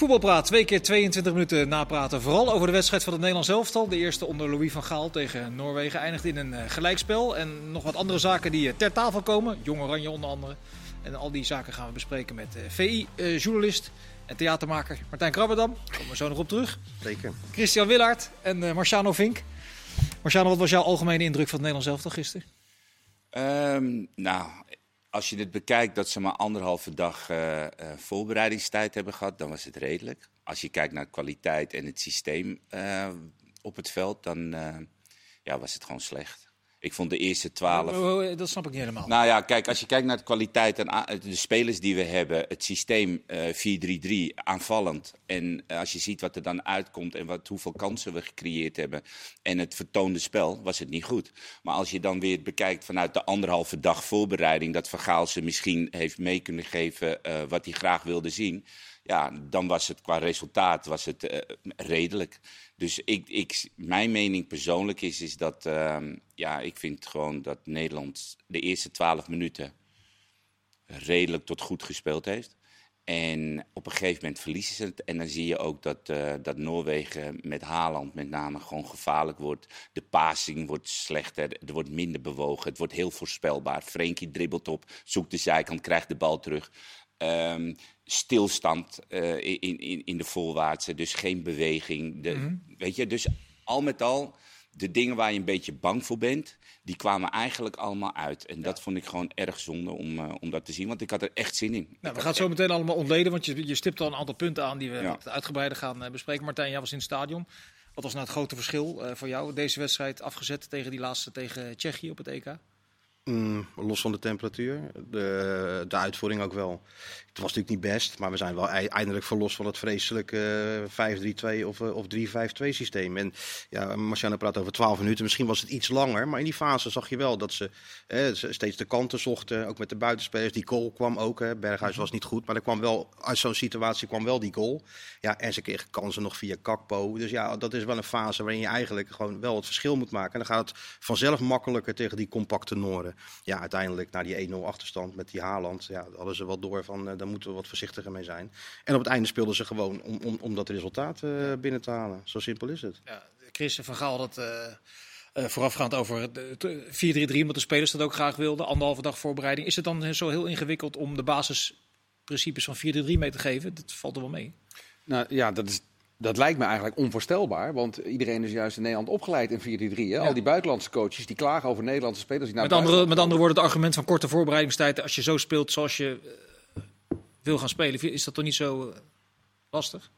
Voetbalpraat, twee keer 22 minuten napraten. Vooral over de wedstrijd van het Nederlands elftal. De eerste onder Louis van Gaal tegen Noorwegen eindigt in een eh, gelijkspel. En nog wat andere zaken die eh, ter tafel komen. Jong Oranje onder andere. En al die zaken gaan we bespreken met eh, VI-journalist en theatermaker Martijn Krabberdam. Daar komen we zo nog op terug. Zeker. Christian Willaert en Marciano Vink. Marciano, wat was jouw algemene indruk van het Nederlands elftal gisteren? Um, nou, als je het bekijkt dat ze maar anderhalve dag uh, uh, voorbereidingstijd hebben gehad, dan was het redelijk. Als je kijkt naar kwaliteit en het systeem uh, op het veld, dan ja, was het gewoon slecht. Ik vond de eerste twaalf. Dat snap ik niet helemaal. Nou ja, kijk, als je kijkt naar de kwaliteit en de spelers die we hebben, het systeem uh, 4-3-3, aanvallend. En uh, als je ziet wat er dan uitkomt en wat, hoeveel kansen we gecreëerd hebben en het vertoonde spel, was het niet goed. Maar als je dan weer bekijkt vanuit de anderhalve dag voorbereiding, dat Vergaal ze misschien heeft mee kunnen geven uh, wat hij graag wilde zien ja, dan was het qua resultaat was het, uh, redelijk. Dus ik, ik, mijn mening persoonlijk is, is dat uh, ja, ik vind gewoon dat Nederland de eerste twaalf minuten redelijk tot goed gespeeld heeft. En op een gegeven moment verliezen ze het. En dan zie je ook dat, uh, dat Noorwegen met Haaland met name gewoon gevaarlijk wordt. De passing wordt slechter, er wordt minder bewogen. Het wordt heel voorspelbaar. Frenkie dribbelt op, zoekt de zijkant, krijgt de bal terug. Um, stilstand uh, in, in, in de voorwaartse, dus geen beweging. De, mm-hmm. Weet je, dus al met al, de dingen waar je een beetje bang voor bent, die kwamen eigenlijk allemaal uit. En ja. dat vond ik gewoon erg zonde om, uh, om dat te zien, want ik had er echt zin in. Nou, we gaan het zo meteen allemaal ontleden, want je, je stipt al een aantal punten aan die we ja. uitgebreider gaan uh, bespreken. Martijn, jij was in het stadion. Wat was nou het grote verschil voor jou, deze wedstrijd afgezet tegen die laatste tegen Tsjechië op het EK? Mm, los van de temperatuur. De, de uitvoering ook wel. Het was natuurlijk niet best, maar we zijn wel eindelijk verlost van het vreselijke 5-3-2 of, of 3-5-2 systeem. En ja, Marciano praat over 12 minuten. Misschien was het iets langer, maar in die fase zag je wel dat ze eh, steeds de kanten zochten. Ook met de buitenspelers. Die goal kwam ook. Hè. Berghuis was niet goed, maar er kwam wel, uit zo'n situatie kwam wel die goal. Ja, en ze kregen kansen nog via Kakpo. Dus ja, dat is wel een fase waarin je eigenlijk gewoon wel het verschil moet maken. En dan gaat het vanzelf makkelijker tegen die compacte Noorden. Ja, uiteindelijk naar die 1-0 achterstand met die Haaland. Ja, hadden ze wel door van, uh, daar moeten we wat voorzichtiger mee zijn. En op het einde speelden ze gewoon om, om, om dat resultaat uh, binnen te halen. Zo simpel is het. Ja, Chris van Gaal had uh, uh, voorafgaand over 4-3-3, omdat de spelers dat ook graag wilden. Anderhalve dag voorbereiding. Is het dan zo heel ingewikkeld om de basisprincipes van 4-3 mee te geven? Dat valt er wel mee. Nou ja, dat is dat lijkt me eigenlijk onvoorstelbaar, want iedereen is juist in Nederland opgeleid in 4-3-3. Ja. Al die buitenlandse coaches die klagen over Nederlandse spelers. Die naar met, andere, met andere woorden, het argument van korte voorbereidingstijd. Als je zo speelt zoals je uh, wil gaan spelen, is dat toch niet zo uh, lastig?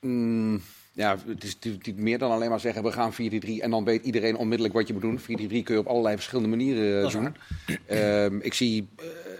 Mm, ja, het is natuurlijk meer dan alleen maar zeggen we gaan 4-3 en dan weet iedereen onmiddellijk wat je moet doen. 4-3 kun je op allerlei verschillende manieren uh, doen. Ehm, ik zie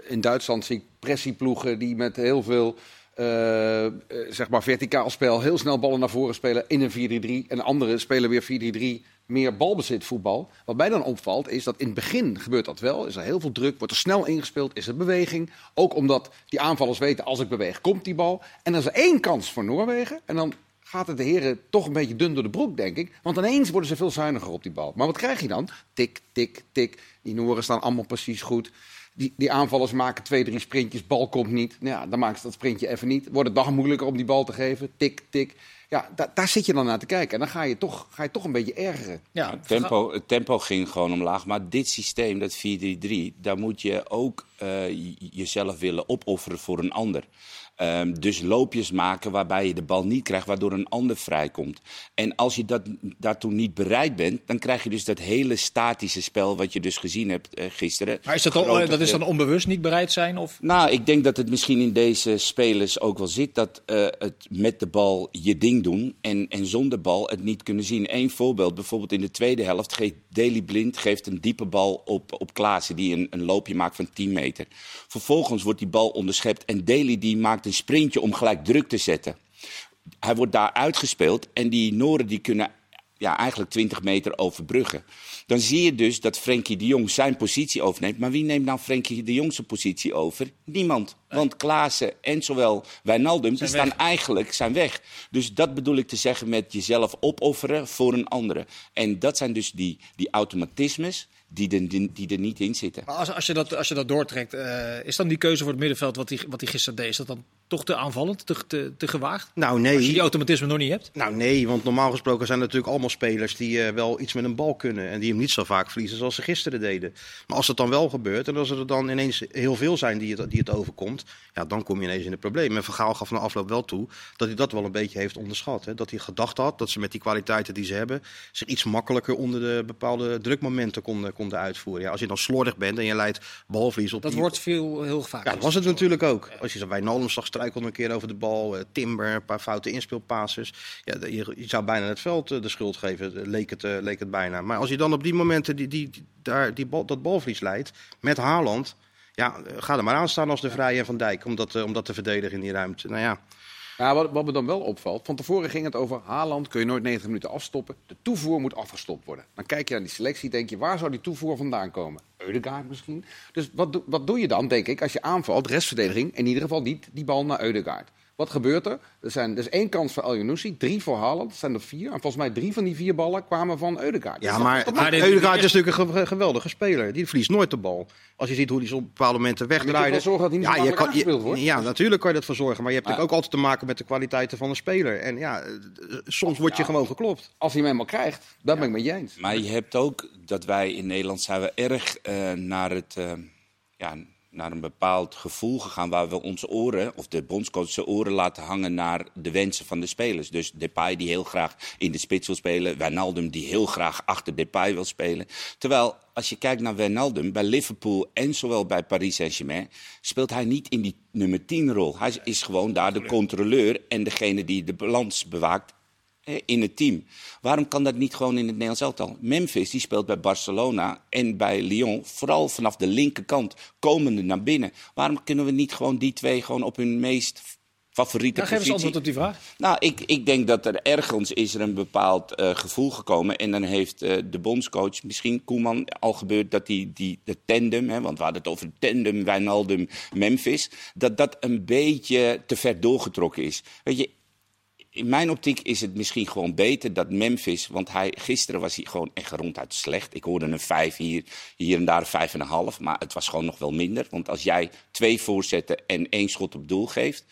in Duitsland zie ik pressieploegen die met heel veel uh, zeg maar verticaal spel, heel snel ballen naar voren spelen in een 4-3-3. En anderen spelen weer 4-3-3, meer balbezit voetbal. Wat mij dan opvalt is dat in het begin gebeurt dat wel. Is er heel veel druk, wordt er snel ingespeeld, is er beweging. Ook omdat die aanvallers weten, als ik beweeg, komt die bal. En dan is er één kans voor Noorwegen. En dan gaat het de heren toch een beetje dun door de broek, denk ik. Want ineens worden ze veel zuiniger op die bal. Maar wat krijg je dan? Tik, tik, tik. Die Nooren staan allemaal precies goed. Die, die aanvallers maken twee, drie sprintjes, bal komt niet. Nou ja, dan maken ze dat sprintje even niet. Wordt het nog moeilijker om die bal te geven. Tik, tik. Ja, da daar zit je dan naar te kijken. En dan ga je toch, ga je toch een beetje ergeren. Ja, het, tempo, het tempo ging gewoon omlaag. Maar dit systeem, dat 4-3-3, daar moet je ook uh, jezelf willen opofferen voor een ander. Um, dus loopjes maken waarbij je de bal niet krijgt, waardoor een ander vrijkomt. En als je dat, daartoe niet bereid bent, dan krijg je dus dat hele statische spel wat je dus gezien hebt uh, gisteren. Maar is dat, al, dat is dan onbewust niet bereid zijn? Of? Nou, ik denk dat het misschien in deze spelers ook wel zit dat uh, het met de bal je ding doen en, en zonder bal het niet kunnen zien. Eén voorbeeld, bijvoorbeeld in de tweede helft geeft Daley Blind geeft een diepe bal op, op Klaassen die een, een loopje maakt van 10 meter. Vervolgens wordt die bal onderschept en Daley die maakt een sprintje om gelijk druk te zetten. Hij wordt daar uitgespeeld en die Noren die kunnen ja, eigenlijk 20 meter overbruggen. Dan zie je dus dat Frenkie de Jong zijn positie overneemt. Maar wie neemt nou Frenkie de Jong zijn positie over? Niemand. Want Klaassen en zowel Wijnaldum, die Zijn staan weg. eigenlijk zijn weg. Dus dat bedoel ik te zeggen met jezelf opofferen voor een andere. En dat zijn dus die, die automatismes die er, die, die er niet in zitten. Maar als, als, je dat, als je dat doortrekt, eh, is dan die keuze voor het middenveld wat hij wat die gisteren deed, is dat dan toch te aanvallend, te, te, te gewaagd? Nou Als je die nee, automatisme nog niet hebt? nou nee, want normaal gesproken zijn er natuurlijk allemaal spelers die eh, wel iets met een bal kunnen. En die hem niet zo vaak verliezen zoals ze gisteren deden. Maar als het dan wel gebeurt en als er dan ineens heel veel zijn die het, die het overkomt. Ja, dan kom je ineens in het probleem. En Van Gaal gaf na afloop wel toe dat hij dat wel een beetje heeft onderschat. Hè? Dat hij gedacht had dat ze met die kwaliteiten die ze hebben... zich iets makkelijker onder de bepaalde drukmomenten konden, konden uitvoeren. Ja, als je dan slordig bent en je leidt balverlies op Dat die- wordt veel, heel vaak. Ja, dat was het natuurlijk ook. Als je zo bij Nolm zag struikelde een keer over de bal. eh, Timber, een paar foute inspeelpasses. Ja, je, je zou bijna het veld eh, de schuld geven, eh, leek het, leek het bijna. Maar als je dan op die momenten die, die, die- daar, die bal, dat balverlies leidt met Haaland... Ja, ga er maar aan staan als de Vrij en Van Dijk om dat, eh, om dat te verdedigen in die ruimte. Nou ja, Ja, wat, wat me dan wel opvalt, van tevoren ging het over Haaland kun je nooit 90 minuten afstoppen. De toevoer moet afgestopt worden. Dan kijk je naar die selectie, denk je, waar zou die toevoer vandaan komen? Eudegaard misschien. Dus wat, doe- wat doe je dan, denk ik, als je aanvalt, restverdediging, in ieder geval niet die bal naar Eudegaard. Wat gebeurt er? Er, zijn, er is één kans voor El drie voor Haaland. Dat zijn er vier. En volgens mij drie van die vier ballen kwamen van Eudegaard. ja maar dat- Maar dit- Eudegaard is natuurlijk een ge- geweldige speler. Die verliest nooit de bal. Als je ziet hoe hij op bepaalde momenten je wegdraait. zorgen dat hij niet zo je kan, wordt. Ja, natuurlijk kan je dat voor zorgen. Maar je hebt Ja. natuurlijk ook altijd te maken met de kwaliteiten van een speler. En ja, eh, soms word je gewoon geklopt. Als hij hem eenmaal krijgt, dat ben ik met je eens. Maar je hebt ook dat wij in Nederland zijn we erg eh, naar, het, eh, ja, naar een bepaald gevoel gegaan waar we onze oren, of de bondscoach zijn oren laten hangen naar de wensen van de spelers. Dus Depay die heel graag in de spits wil spelen, Wijnaldum die heel graag achter Depay wil spelen. Terwijl als je kijkt naar Wijnaldum bij Liverpool en zowel bij Paris Saint-Germain, speelt hij niet in die nummer 10 rol. Hij is gewoon daar de controleur en degene die de balans bewaakt in het team. Waarom kan dat niet gewoon in het Nederlands elftal? Memphis die speelt bij Barcelona en bij Lyon vooral vanaf de linkerkant komende naar binnen. Waarom kunnen we niet gewoon die twee gewoon op hun meest favoriete Ja, geef eens antwoord op die vraag. Nou, ik, ik denk dat er ergens is er een bepaald eh, gevoel gekomen. En dan heeft eh, de bondscoach, misschien Koeman, al gebeurd dat die, die de tandem, hè, want we hadden het over tandem Wijnaldum-Memphis, dat dat een beetje te ver doorgetrokken is. Weet je, in mijn optiek is het misschien gewoon beter dat Memphis, want hij, gisteren was hij gewoon echt ronduit slecht. Ik hoorde een vijf hier, hier en daar een vijf en een half, maar het was gewoon nog wel minder. Want als jij twee voorzetten en één schot op doel geeft,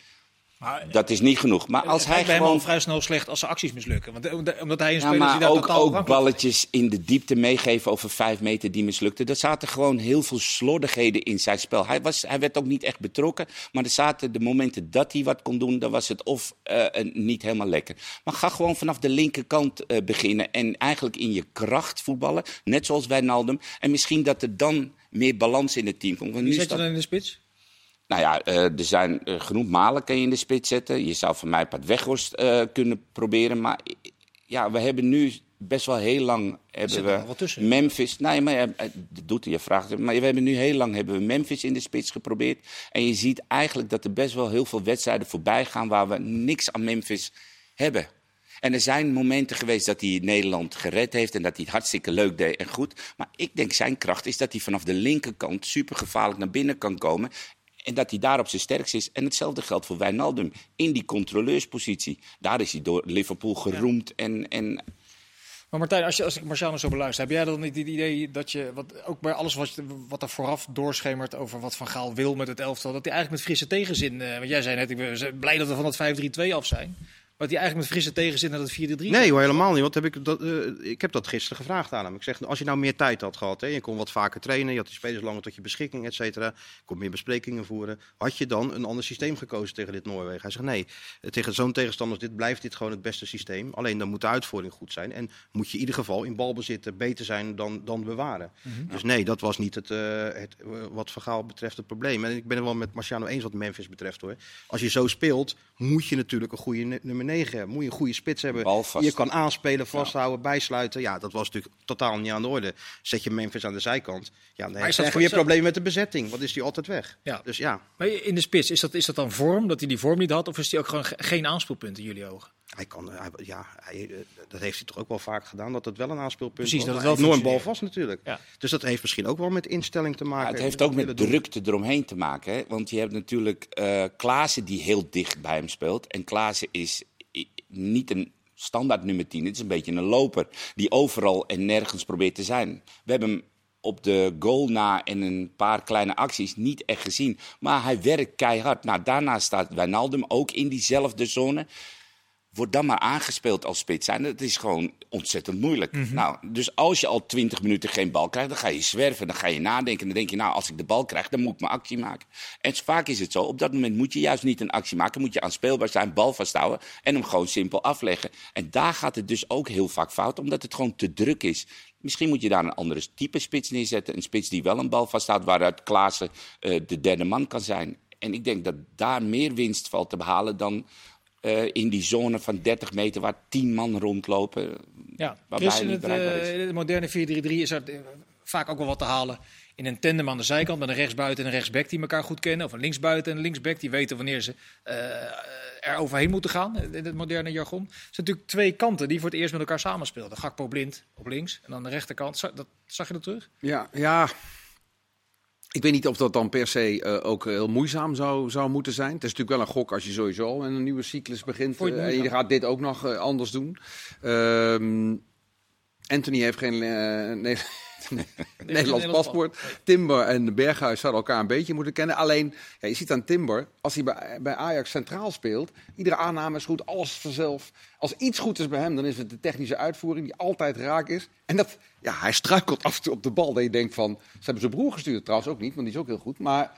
Maar dat is niet genoeg. Maar als hij al gewoon vrij snel slecht als zijn acties mislukken. Want, eh, omdat hij een ja, speler is die maar ook, ook balletjes in de diepte meegeven over vijf meter die mislukten. Er zaten gewoon heel veel slordigheden in zijn spel. Hij, was, hij werd ook niet echt betrokken. Maar er zaten de momenten dat hij wat kon doen, dan was het of eh, niet helemaal lekker. Maar ga gewoon vanaf de linkerkant eh, beginnen. En eigenlijk in je kracht voetballen. Net zoals Wijnaldum. En misschien dat er dan meer balans in het team komt. Wie zet je dan in de spits? Nou ja, eh, er zijn eh, genoeg malen kan je in de spits zetten. Je zou van mij Pat Weghorst eh, kunnen proberen. Maar ja, we hebben nu best wel heel lang hebben we. Memphis. Nee, maar ja, dat doet hij, je vraagt. het. Maar we hebben nu heel lang hebben we Memphis in de spits geprobeerd. En je ziet eigenlijk dat er best wel heel veel wedstrijden voorbij gaan waar we niks aan Memphis hebben. En er zijn momenten geweest dat hij Nederland gered heeft en dat hij het hartstikke leuk deed en goed. Maar ik denk zijn kracht is dat hij vanaf de linkerkant super gevaarlijk naar binnen kan komen. En dat hij daar op zijn sterkst is. En hetzelfde geldt voor Wijnaldum. In die controleurspositie. Daar is hij door Liverpool geroemd. En, en Maar Martijn, als, je, als ik Marciano zo beluister, heb jij dan niet het idee dat je, wat, ook bij alles wat, wat er vooraf doorschemert over wat Van Gaal wil met het elftal, dat hij eigenlijk met frisse tegenzin, eh, want jij zei net, ik ben blij dat we van dat 5-3-2 af zijn, maar dat hij eigenlijk met frisse tegenzin naar dat 4-3 Nee hoor, helemaal niet. Want heb ik, dat, eh, ik heb dat gisteren gevraagd aan hem. Ik zeg, als je nou meer tijd had gehad, hè, je kon wat vaker trainen, je had die spelers langer tot je beschikking, et cetera, kon meer besprekingen voeren, had je dan een ander systeem gekozen tegen dit Noorwegen? Hij zegt, nee, eh, tegen zo'n tegenstander dit blijft dit gewoon het beste systeem. Alleen dan moet de uitvoering goed zijn en moet je in ieder geval in balbezit beter zijn dan, dan bewaren. Dus nee, dat was niet het, eh, het wat Vergaal betreft het probleem. En ik ben het wel met Marciano eens wat Memphis betreft hoor. Als je zo speelt, moet je natuurlijk een goede nu- nummer 9 hebben. Moet je een goede spits hebben. Je kan aanspelen, vasthouden, bijsluiten. Ja, dat was natuurlijk totaal niet aan de orde. Zet je Memphis aan de zijkant. Ja, dan is heb je weer problemen met de bezetting. Wat is die altijd weg? Ja. Dus ja. Maar in de spits, is dat, is dat dan vorm, dat hij die vorm niet had, of is hij ook gewoon ge- geen aanspeelpunt in jullie ogen? Hij kan, hij, ja, hij, eh, dat heeft hij toch ook wel vaak gedaan, dat het wel een aanspeelpunt Precies, was. dat het wel enorm bal vast natuurlijk. Ja. Dus dat heeft misschien ook wel met instelling te maken. Ja, het heeft ook met doen. drukte eromheen te maken. Hè? Want je hebt natuurlijk eh Klaassen die heel dicht bij hem speelt. En Klaassen is niet een standaard nummer 10. Het is een beetje een loper die overal en nergens probeert te zijn. We hebben hem op de goal na en een paar kleine acties niet echt gezien. Maar hij werkt keihard. Nou, daarna staat Wijnaldum ook in diezelfde zone. Wordt dan maar aangespeeld als spits zijn. Dat is gewoon ontzettend moeilijk. nou, dus als je al 20 minuten geen bal krijgt, dan ga je zwerven. Dan ga je nadenken. Dan denk je, nou, als ik de bal krijg, dan moet ik mijn actie maken. En vaak is het zo. Op dat moment moet je juist niet een actie maken. Moet je aanspeelbaar zijn, bal vasthouden en hem gewoon simpel afleggen. En daar gaat het dus ook heel vaak fout, omdat het gewoon te druk is. Misschien moet je daar een andere type spits neerzetten. Een spits die wel een bal vasthoudt, waaruit Klaassen eh, de derde man kan zijn. En ik denk dat daar meer winst valt te behalen dan eh, in die zone van 30 meter waar 10 man rondlopen. Ja, Waarbij Chris, hij in niet het, eh, de moderne 4-3-3 is er eh, vaak ook wel wat te halen in een tandem aan de zijkant met een rechtsbuiten en een rechtsback die elkaar goed kennen. Of een linksbuiten en een linksback die weten wanneer ze eh, er overheen moeten gaan in het moderne jargon. Het zijn natuurlijk twee kanten die voor het eerst met elkaar samenspeelden. Gakpo blind op links en aan de rechterkant. Zag, dat, zag je dat terug? Ja, ja. Ik weet niet of dat dan per se eh, ook heel moeizaam zou, zou moeten zijn. Het is natuurlijk wel een gok als je sowieso een nieuwe cyclus begint. Eh, en je gaat dit ook nog eh, anders doen. Ehm, Anthony heeft geen eh, nee, Nederlands paspoort. Timber en Berghuis zouden elkaar een beetje moeten kennen. Alleen, ja, je ziet aan Timber, als hij bij, bij Ajax centraal speelt, iedere aanname is goed, alles vanzelf. Als iets goed is bij hem, dan is het de technische uitvoering die altijd raak is. En dat, ja, hij struikelt af en toe op de bal. Dat je denkt van, ze hebben zijn broer gestuurd trouwens ook niet, want die is ook heel goed. Maar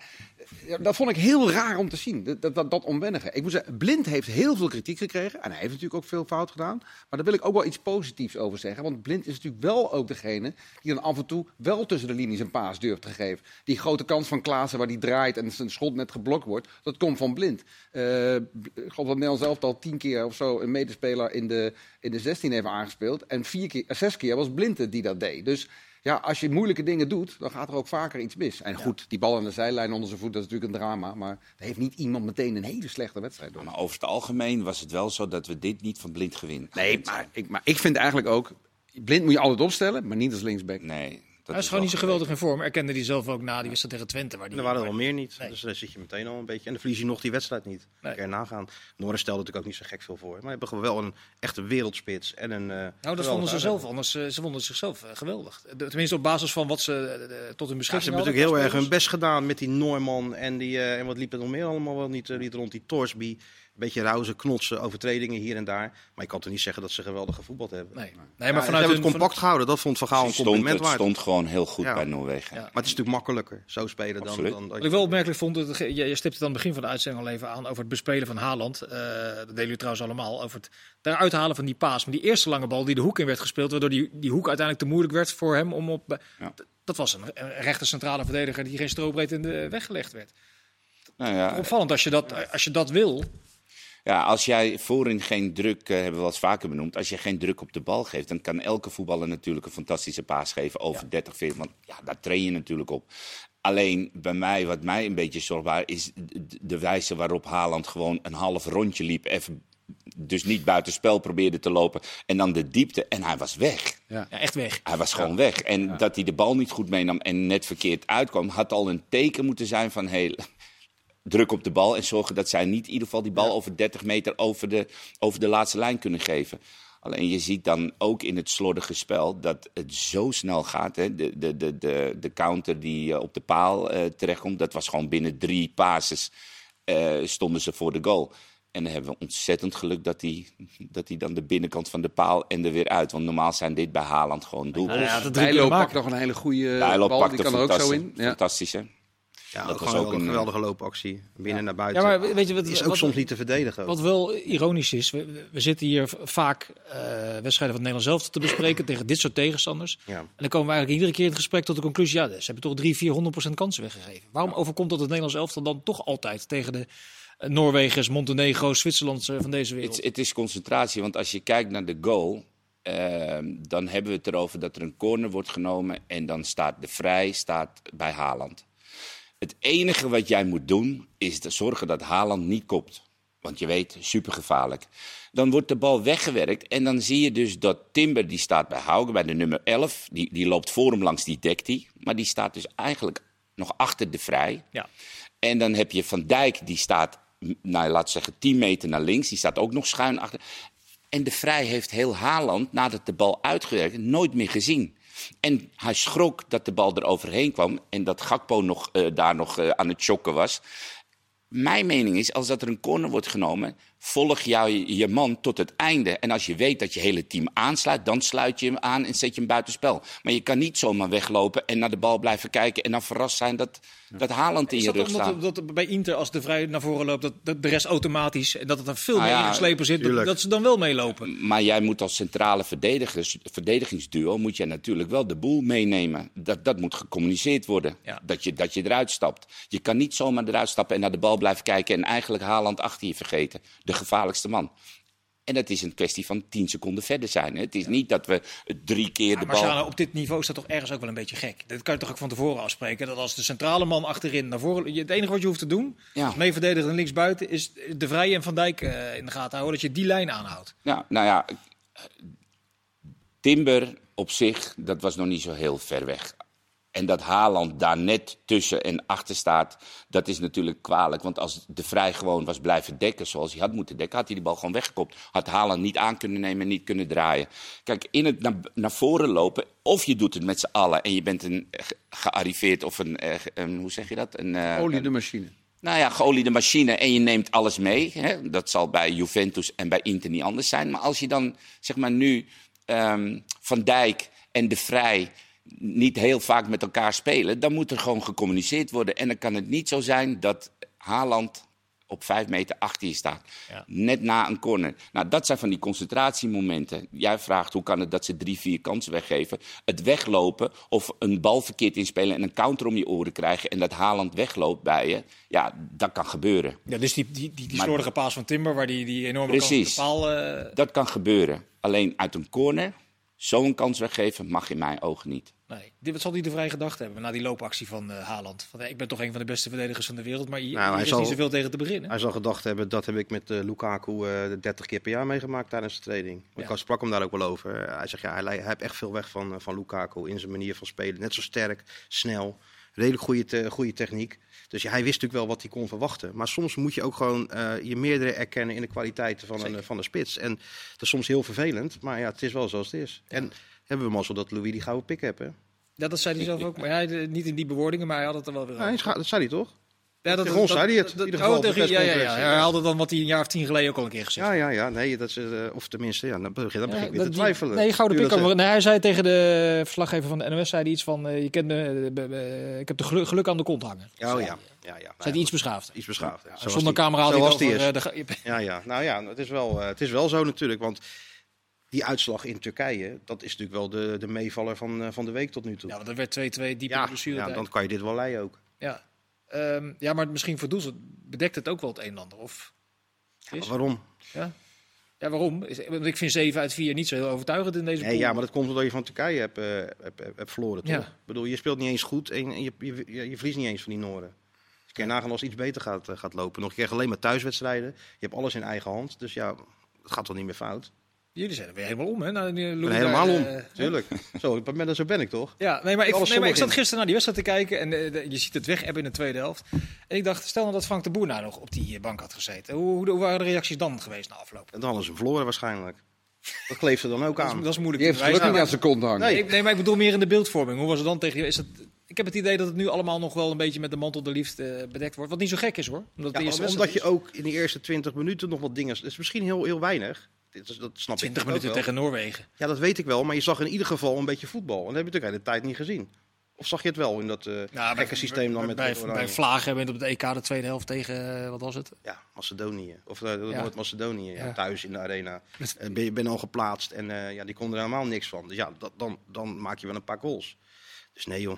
dat vond ik heel raar om te zien, dat, dat, dat, onwennige. Ik moet zeggen, Blind heeft heel veel kritiek gekregen. En hij heeft natuurlijk ook veel fout gedaan. Maar daar wil ik ook wel iets positiefs over zeggen. Want Blind is natuurlijk wel ook degene die dan af en toe wel tussen de linies een paas durft te geven. Die grote kans van Klaassen waar die draait en zijn schot net geblokt wordt, dat komt van Blind. Eh, ik geloof dat Nederland zelf al tien keer of zo een medespeler in de, in de 16 heeft aangespeeld. En vier keer, zes keer was Blind die dat deed. Dus ja, als je moeilijke dingen doet, dan gaat er ook vaker iets mis. En goed, die bal aan de zijlijn onder zijn voet, dat is natuurlijk een drama. Maar er heeft niet iemand meteen een hele slechte wedstrijd door. Maar over het algemeen was het wel zo dat we dit niet van blind gewin. Nee, maar ik, maar ik vind eigenlijk ook, Blind moet je altijd opstellen, maar niet als linksback. Nee. Dat Hij is gewoon niet zo wel geweldig in vorm. Erkende hij zelf ook na die wedstrijd tegen Twente. Waar die, Er waren er wel meer niet. Nee. Dus daar zit je meteen al een beetje. En dan verlies je nog die wedstrijd niet. Nee. Kan je nagaan. Norris stelde natuurlijk ook niet zo gek veel voor. Maar hebben wel een echte wereldspits. En een, eh, Nou, dat vonden ze zelf anders. eh, ze vonden zichzelf eh, geweldig. Tenminste, op basis van wat ze tot hun Ja, ze beschikking hebben hadden. natuurlijk heel erg hun best gedaan met die Norman en, die, en wat liep er nog meer allemaal wel niet, niet rond. Die Torsby. Een beetje rauze, knotsen, overtredingen hier en daar. Maar je kan toch niet zeggen dat ze geweldig gevoetbald hebben. Nee, nee maar Ja, ze vanuit hebben het compact gehouden. Dat vond Van Gaal een Het stond, compliment het waard. stond gewoon heel goed Ja. bij Noorwegen. Ja. Maar het is natuurlijk makkelijker zo spelen dan... Absoluut. dan Wat ik wel opmerkelijk vond, dat, je, je stipt het aan het begin van de uitzending al even aan over het bespelen van Haaland. Eh, dat delen jullie trouwens allemaal. Over het eruit halen van die paas. Maar die eerste lange bal die de hoek in werd gespeeld, waardoor die, die hoek uiteindelijk te moeilijk werd voor hem om op. Dat was een, een rechter centrale verdediger die geen strobreed in de weg gelegd werd. Nou ja, Opvallend als je dat, als je dat wil. Ja, als jij voorin geen druk, eh, hebben we wel eens vaker benoemd, als je geen druk op de bal geeft, dan kan elke voetballer natuurlijk een fantastische paas geven over 30, 40. Want ja, daar train je natuurlijk op. Alleen bij mij, wat mij een beetje zorgbaar is, de- de wijze waarop Haaland gewoon een half rondje liep. Even, dus niet buitenspel probeerde te lopen. En dan de diepte. En hij was weg. Ja, echt weg. Hij was gewoon weg. En dat hij de bal niet goed meenam en net verkeerd uitkwam, had al een teken moeten zijn van hey, druk op de bal en zorgen dat zij niet in ieder geval die bal over 30 meter over de, over de laatste lijn kunnen geven. Alleen je ziet dan ook in het slordige spel dat het zo snel gaat. Hè? De, de, de, de, de counter die eh, op de paal eh, terechtkomt, dat was gewoon binnen drie passes eh, stonden ze voor de goal. En dan hebben we ontzettend geluk dat hij dat hij dan de binnenkant van de paal en er weer uit. Want normaal zijn dit bij Haaland gewoon doelpunten. Ja, dat drie Bijlo pakt nog een hele goede bal, die kan er ook zo in. Ja. Fantastisch, hè? Ja, Dat ook was ook een een, geweldige loopactie. Binnen naar buiten. Ja, maar weet je wat- is ook wat- soms niet te verdedigen. ook. Wat wel ironisch is, we, we zitten hier vaak eh, wedstrijden van het Nederlands zelf te bespreken tegen dit soort tegenstanders. Ja. En dan komen we eigenlijk iedere keer in het gesprek tot de conclusie, ja, ze hebben toch 3, 400 procent kansen weggegeven. Waarom overkomt dat het Nederlands elftal dan toch altijd tegen de eh, Noorwegers, Montenegro, Zwitserland eh, van deze wereld? Het, het is concentratie, want als je kijkt naar de goal, ehm, dan hebben we het erover dat er een corner wordt genomen en dan staat de vrij staat bij Haaland. Het enige wat jij moet doen is te zorgen dat Haaland niet kopt. Want je weet, supergevaarlijk. Dan wordt de bal weggewerkt. En dan zie je dus dat Timber, die staat bij Haugen, bij de nummer 11. Die, die loopt voor hem langs, die dekt hij. Maar die staat dus eigenlijk nog achter de vrij. Ja. En dan heb je Van Dijk, die staat, nou, we zeggen, 10 meter naar links. Die staat ook nog schuin achter. En de Vrij heeft heel Haaland, nadat de bal uitgewerkt nooit meer gezien. En hij schrok dat de bal er overheen kwam en dat Gakpo nog, eh, daar nog eh, aan het chokken was. Mijn mening is, als dat er een corner wordt genomen, volg jou je, man tot het einde. En als je weet dat je hele team aansluit, dan sluit je hem aan en zet je hem buitenspel. Maar je kan niet zomaar weglopen en naar de bal blijven kijken en dan verrast zijn dat, dat Haaland in je rug omdat staat. dat bij Inter, als de vrij naar voren loopt, dat, dat de rest automatisch en dat het dan veel Ah, meer ja, ingeslepen zit, dat, ze dan wel meelopen? Maar jij moet als centrale verdedigers, verdedigingsduo moet jij natuurlijk wel de boel meenemen. Dat, dat moet gecommuniceerd worden. Ja. Dat, je, dat je eruit stapt. Je kan niet zomaar eruit stappen en naar de bal blijven kijken en eigenlijk Haaland achter je vergeten. De gevaarlijkste man. En dat is een kwestie van 10 seconden verder zijn. hè. Het is niet dat we drie keer Ja, de maar bal. Sjane, op dit niveau is dat toch ergens ook wel een beetje gek. Dat kan je toch ook van tevoren afspreken. Dat als de centrale man achterin naar voren... je- Het enige wat je hoeft te doen, Ja. als mee verdedigen en links buiten... is de Vrij en Van Dijk eh, in de gaten houden. Dat je die lijn aanhoudt. Ja, nou ja, Timber op zich, dat was nog niet zo heel ver weg. En dat Haaland daar net tussen en achter staat, dat is natuurlijk kwalijk. Want als de Vrij gewoon was blijven dekken zoals hij had moeten dekken, had hij die bal gewoon weggekopt. Had Haaland niet aan kunnen nemen en niet kunnen draaien. Kijk, in het naar, naar voren lopen, of je doet het met z'n allen en je bent een ge- gearriveerd of een, eh, een hoe zeg je dat? Een, eh, Olie de machine. nou ja, geoliede machine en je neemt alles mee. Hè? Dat zal bij Juventus en bij Inter niet anders zijn. Maar als je dan, zeg maar nu, ehm, Van Dijk en De Vrij niet heel vaak met elkaar spelen... dan moet er gewoon gecommuniceerd worden. En dan kan het niet zo zijn dat Haaland op vijf meter achter je staat. Ja. Net na een corner. Nou, dat zijn van die concentratiemomenten. Jij vraagt hoe kan het dat ze drie, vier kansen weggeven. Het weglopen of een bal verkeerd inspelen en een counter om je oren krijgen... en dat Haaland wegloopt bij je. Ja, dat kan gebeuren. Ja, dus die, die, die, die Maar- slordige paas van Timber, waar die, die enorme Precies. kans op de paal... eh, Dat kan gebeuren. Alleen uit een corner zo'n kans weggeven mag in mijn ogen niet. Nee. Dit, wat zal hij de Vrij gedacht hebben na die loopactie van eh, Haaland? Van, eh, ik ben toch een van de beste verdedigers van de wereld, maar hier, Nou, hier hij is zal- niet zoveel tegen te beginnen. Hij zal gedacht hebben, dat heb ik met eh, Lukaku eh 30 keer per jaar meegemaakt tijdens de training. Ja. Ik sprak hem daar ook wel over. Hij zegt, ja, hij, hij heeft echt veel weg van, van Lukaku in zijn manier van spelen. Net zo sterk, snel, redelijk goede, te- goede techniek. Dus ja, hij wist natuurlijk wel wat hij kon verwachten. Maar soms moet je ook gewoon je meerdere erkennen in de kwaliteiten van een, van een spits. En dat is soms heel vervelend, maar ja, het is wel zoals het is. En hebben we mazzel dat Louis die gouden pik heeft, hè? Ja, dat zei hij zelf ook. Maar hij, eh, niet in die bewoordingen, maar hij had het er wel weer Ja, ga- dat zei hij toch? Ja, tegen ons zei hij het, in ieder geval oh, de ja, ja, ja. Hij haalde dan wat hij een jaar of tien geleden ook al een keer gezegd Ja, ja, ja. Nee, dat is, eh, of tenminste, ja, dan begin, dan begin ik weer te dat- twijfelen. Nee, gouden pik. dat zegt. Nee, hij zei tegen de verslaggever van de NOS zei hij iets van: eh, je kent, de- ik heb de geluk, geluk aan de kont hangen. Oh, ja. ja, ja. Zei hij iets beschaafd. Iets beschaafd. Ja. Zonder camera had hij over, de Ja, ja. Nou ja, het is, wel, het is wel zo natuurlijk. Want die uitslag in Turkije, dat is natuurlijk wel de, de meevaller van, eh, van de week tot nu toe. Ja, want er werd 2-2 diep in ja, de blessure. ja, dan kan je dit wel leiden ook. ja. Ehm, ja, maar misschien voor Doelsen bedekt het ook wel het een en ander. Of, waarom? ja. ja, waarom? Is- Want ik vind 7 uit 4 niet zo heel overtuigend in deze Nee, pool. ja, maar dat komt omdat je van Turkije hebt, eh, hebt, hebt, verloren, toch? Ja. Ik bedoel, je speelt niet eens goed en je, je, je, je verliest niet eens van die Noorden. Dus kun je nagaan als het iets beter gaat, eh, gaat lopen. Nog een keer alleen maar thuiswedstrijden. Je hebt alles in eigen hand. Dus ja, het gaat wel niet meer fout. Jullie zijn er weer helemaal om, hè? Nou, helemaal daar, om, eh, tuurlijk. Zo, ik ben, zo ben ik toch? Ja, nee, maar ik, nee, maar ik zat gisteren naar die wedstrijd te kijken en eh, de- je ziet het weg hebben in de tweede helft. En ik dacht, stel nou dat Frank de Boer nou nog op die eh, bank had gezeten. Hoe, hoe, hoe waren de reacties dan geweest na afloop? En dan hadden ze hem verloren waarschijnlijk. Dat kleeft er dan ook Dat is, aan. dat is moeilijk te heeft het niet aan zijn kont hangen. Nee. Nee, nee, maar ik bedoel meer in de beeldvorming. Hoe was het dan tegen je? Is het, ik heb het idee dat het nu allemaal nog wel een beetje met de mantel de liefde eh, bedekt wordt. Wat niet zo gek is hoor. Omdat, Ja, omdat je ook in de eerste 20 minuten nog wat dingen... Dat is misschien heel, heel weinig. Dit dat snap is. ik 20 ook minuten wel. tegen Noorwegen. Ja, dat weet ik wel. Maar je zag in ieder geval een beetje voetbal. En dat heb je natuurlijk de tijd niet gezien. Of zag je het wel in dat eh Ja, gekke systeem dan met bij, bij Vlagen hebben we het op de EK de tweede helft tegen, eh, wat was het? Ja, Macedonië. Of uh, Ja. Noord-Macedonië. Ja. Ja. Thuis in de arena. Met- Eh, ben je ben al geplaatst. En eh, ja, die konden er helemaal niks van. Dus ja, dat, dan, dan maak je wel een paar goals. Dus nee joh.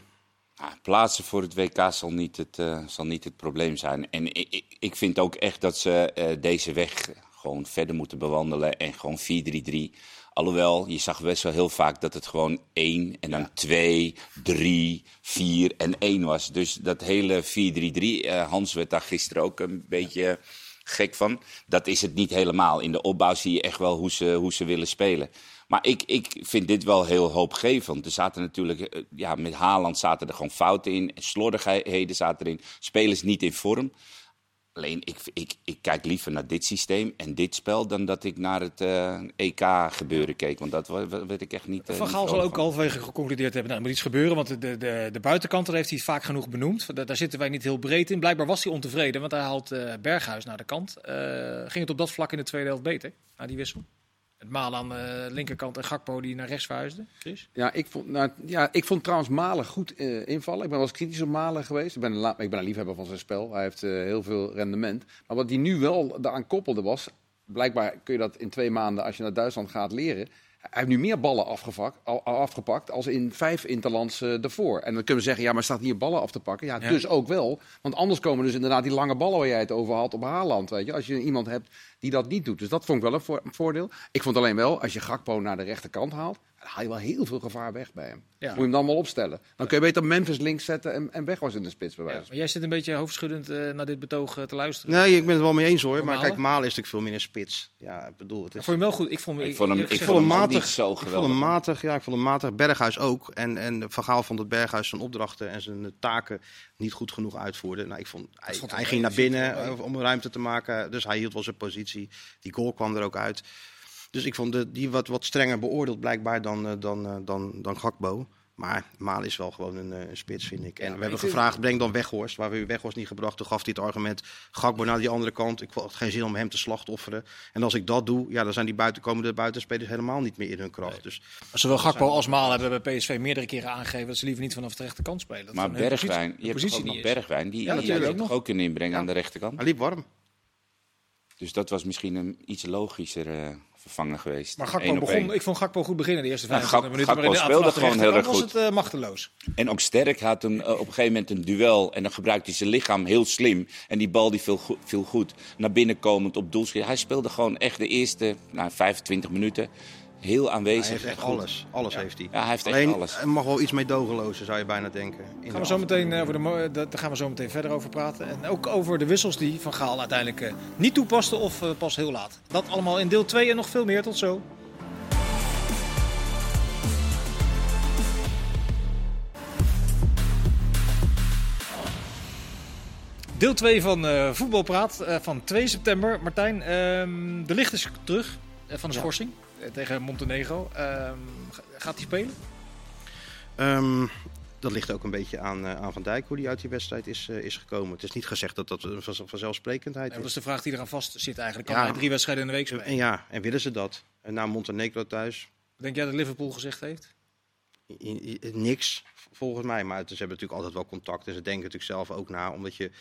Nou, plaatsen voor het WK zal niet het, eh, zal niet het probleem zijn. En ik, ik, ik vind ook echt dat ze eh, deze weg gewoon verder moeten bewandelen. En gewoon 4-3-3. Alhoewel, je zag best wel heel vaak dat het gewoon 1 en dan 2, 3, 4 en 1 was. Dus dat hele 4-3-3, eh, Hans werd daar gisteren ook een beetje gek van. Dat is het niet helemaal. In de opbouw zie je echt wel hoe ze, hoe ze willen spelen. Maar ik, ik vind dit wel heel hoopgevend. Er zaten natuurlijk, eh, ja, met Haaland zaten er gewoon fouten in. Slordigheden zaten erin. Spelers niet in vorm. Alleen, ik, ik, ik kijk liever naar dit systeem en dit spel dan dat ik naar het EK-gebeuren keek. Want dat weet ik echt niet. Van Gaal zal ook halverwege geconcludeerd hebben, nou, er moet iets gebeuren. Want de, de, de heeft hij het vaak genoeg benoemd. Daar, daar, zitten wij niet heel breed in. Blijkbaar was hij ontevreden, want hij haalt uh, Berghuis naar de kant. Ging het op dat vlak in de tweede helft beter, na die wissel? Het Malen aan de linkerkant en Gakpo die naar rechts verhuisde, Chris? Ja, ik vond, nou, ja, ik vond trouwens Malen goed uh, invallen. Ik ben wel eens kritisch op Malen geweest. Ik ben, een, ik ben een liefhebber van zijn spel. Hij heeft uh, heel veel rendement. Maar wat hij nu wel daaraan koppelde was... Blijkbaar kun je dat in twee maanden, als je naar Duitsland gaat, leren. Hij heeft nu meer ballen afgepakt als in vijf interlands uh, daarvoor. En dan kunnen we zeggen, ja, maar staat hier ballen af te pakken? Ja, ja, dus ook wel. Want anders komen dus inderdaad die lange ballen waar jij het over had op Haaland. Weet je? Als je iemand hebt die dat niet doet. Dus dat vond ik wel een, voor, een voordeel. Ik vond alleen wel, als je Gakpo naar de rechterkant haalt, haal je wel heel veel gevaar weg bij hem. Ja. Moet je hem dan wel opstellen. Dan kun je beter Memphis links zetten en, en weg was in de spits bij wijze. Ja, jij zit een beetje hoofdschuddend uh, naar dit betoog uh, te luisteren. Nee, ik ben het wel mee eens hoor. Maar kijk, Malen is natuurlijk veel een spits. Ja, ik bedoel, het is... Vond je hem wel goed? Ik vond, ik, ik vond hem, ik, vond hem matig. Zo ik vond hem matig. Ja, ik vond hem matig. Berghuis ook. En, en Van Gaal vond dat Berghuis zijn opdrachten en zijn taken niet goed genoeg uitvoerde. Nou, ik vond, hij, vond hij ging naar binnen om ruimte te maken. Dus hij hield wel zijn positie. Die goal kwam er ook uit. Dus ik vond de, die wat, wat strenger beoordeeld blijkbaar dan, dan, dan, dan Gakbo. Maar Maal is wel gewoon een, een spits, vind ik. En ja, we hebben gevraagd, breng dan Weghorst. Waar we Weghorst niet gebracht, toen gaf hij het argument... Gakbo naar die andere kant, ik had geen zin om hem te slachtofferen. En als ik dat doe, ja, dan zijn die buitenkomende buitenspelers helemaal niet meer in hun kracht. Nee. Dus, Zowel Gakbo als Maal hebben bij PSV meerdere keren aangegeven... dat ze liever niet vanaf de rechterkant spelen. Dat maar Bergwijn, je hebt ook nog Bergwijn. Die, ja, die toch ook kunnen inbrengen ja. aan de rechterkant? Hij liep warm. Dus dat was misschien een iets logischer uh, vervanger geweest. Maar Gakpo begon, ik vond Gakpo goed beginnen de eerste 25 ja, minuten. Gakpo maar speelde gewoon heel erg was goed. het uh, machteloos. En ook sterk had een, uh, op een gegeven moment een duel. En dan gebruikte hij zijn lichaam heel slim. En die bal die viel, go viel goed. Naar binnen komend op doelschiet. Hij speelde gewoon echt de eerste nou, 25 minuten heel aanwezig. Hij heeft echt alles. Alles ja. heeft hij. Ja, hij heeft echt Alleen, alles. Er mag wel iets meedogenlozer, zou je bijna denken. In Gaan we zo meteen, uh, over de, daar gaan we zo meteen verder over praten. En ook over de wissels die Van Gaal uiteindelijk uh, niet toepaste of pas heel laat. Dat allemaal in deel 2 en nog veel meer. Tot zo. Deel 2 van uh, Voetbalpraat uh, van 2 september. Martijn, uh, de licht is terug uh, van de schorsing ja. Tegen Montenegro. Ehm, gaat hij spelen? Um, dat ligt ook een beetje aan, uh, aan Van Dijk, hoe die uit die wedstrijd is, uh, is gekomen. Het is niet gezegd dat dat een vanzelfsprekendheid is. Dat is de vraag die eraan vast zit eigenlijk. Kan ja, hij drie wedstrijden in de week spelen? En ja, en willen ze dat? En na Montenegro thuis? Denk jij dat Liverpool gezegd heeft? I, I, niks, volgens mij. Maar ze hebben natuurlijk altijd wel contact. En ze denken natuurlijk zelf ook na, omdat je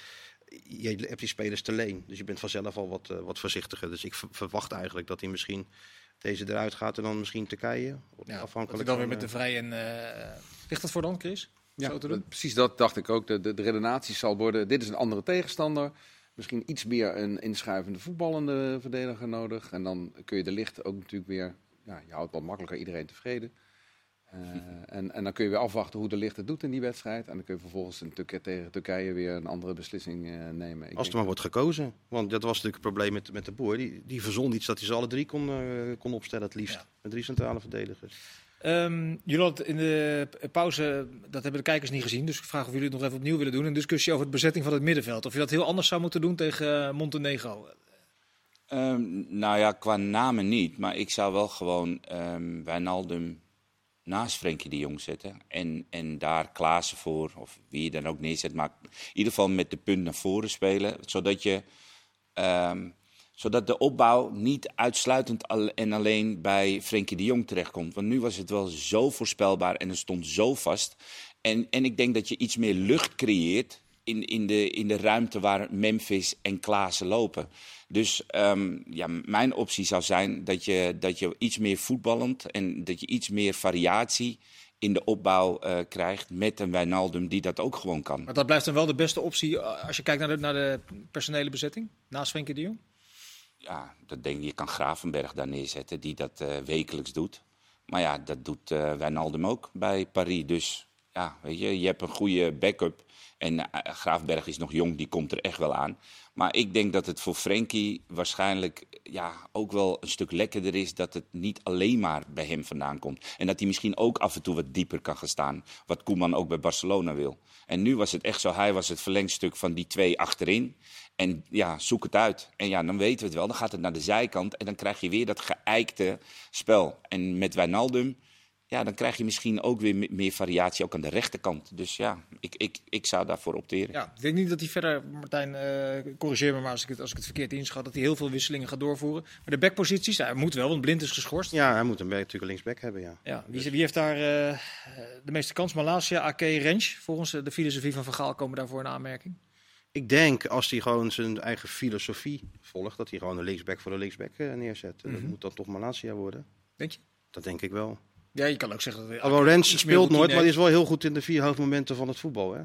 je hebt die spelers te leen. Dus je bent vanzelf al wat, uh, wat voorzichtiger. Dus ik verwacht eigenlijk dat hij misschien deze eruit gaat en dan misschien Turkije. Ja, afhankelijk dan weer met de vrij en uh, ligt dat voor dan, Chris? Ja, dat, precies dat dacht ik ook. De, de, de redenatie zal worden. Dit is een andere tegenstander. Misschien iets meer een inschuivende voetballende verdediger nodig. En dan kun je de licht ook natuurlijk weer. Ja, je houdt wat makkelijker iedereen tevreden. Uh, en, en dan kun je weer afwachten hoe de licht het doet in die wedstrijd. En dan kun je vervolgens natuurlijk tegen Turkije weer een andere beslissing uh, nemen. Ik Als er maar wordt gekozen. Want dat was natuurlijk het probleem met, met de boer. Die, die verzon iets dat hij ze alle drie kon, uh, kon opstellen het liefst. Ja. Met drie centrale verdedigers. Um, jullie hadden in de pauze, dat hebben de kijkers niet gezien. Dus ik vraag of jullie het nog even opnieuw willen doen. Een discussie over de bezetting van het middenveld. Of je dat heel anders zou moeten doen tegen Montenegro. Um, nou ja, qua namen niet. Maar ik zou wel gewoon um, Wijnaldum naast Frenkie de Jong zetten. En, en daar Klaassen voor, of wie je dan ook neerzet. Maar in ieder geval met de punt naar voren spelen. Zodat, je, um, zodat de opbouw niet uitsluitend al en alleen bij Frenkie de Jong terechtkomt. Want nu was het wel zo voorspelbaar en het stond zo vast. En, en ik denk dat je iets meer lucht creëert in, in, de, in de ruimte waar Memphis en Klaassen lopen. Dus um, ja, mijn optie zou zijn dat je, dat je iets meer voetballend en dat je iets meer variatie in de opbouw uh, krijgt met een Wijnaldum die dat ook gewoon kan. Maar dat blijft dan wel de beste optie als je kijkt naar de, naar de personele bezetting naast Frenkie de Jong? Ja, dat denk ik. Je kan Gravenberg daar neerzetten die dat uh, wekelijks doet. Maar ja, dat doet uh, Wijnaldum ook bij Paris. Dus ja, weet je, je hebt een goede backup. En eh, Graafberg is nog jong, die komt er echt wel aan. Maar ik denk dat het voor Frenkie waarschijnlijk ja, ook wel een stuk lekkerder is dat het niet alleen maar bij hem vandaan komt. En dat hij misschien ook af en toe wat dieper kan gaan staan. Wat Koeman ook bij Barcelona wil. En nu was het echt zo, hij was het verlengstuk van die twee achterin. En ja, zoek het uit. En ja, dan weten we het wel. Dan gaat het naar de zijkant en dan krijg je weer dat geëikte spel. En met Wijnaldum ja, dan krijg je misschien ook weer meer variatie ook aan de rechterkant. Dus ja, ik, ik, ik zou daarvoor opteren. Ja, ik denk niet dat hij verder, Martijn, uh, corrigeer me maar als ik, het, als ik het verkeerd inschat, dat hij heel veel wisselingen gaat doorvoeren. Maar de backposities, hij moet wel, want Blind is geschorst. Ja, hij moet een natuurlijk linksback hebben, ja. ja wie, wie heeft daar uh, de meeste kans? Malaysia, AK, Rens. Volgens de filosofie van Van Gaal komen daarvoor een aanmerking. Ik denk als hij gewoon zijn eigen filosofie volgt, dat hij gewoon een linksback voor de linksback uh, neerzet. Mm -hmm. Dat moet dan toch Malaysia worden. Denk je? Dat denk ik wel. Ja, je kan ook zeggen... Dat Alhoewel Rens speelt nooit, maar hij is wel heel goed in de vier hoofdmomenten van het voetbal. Hè?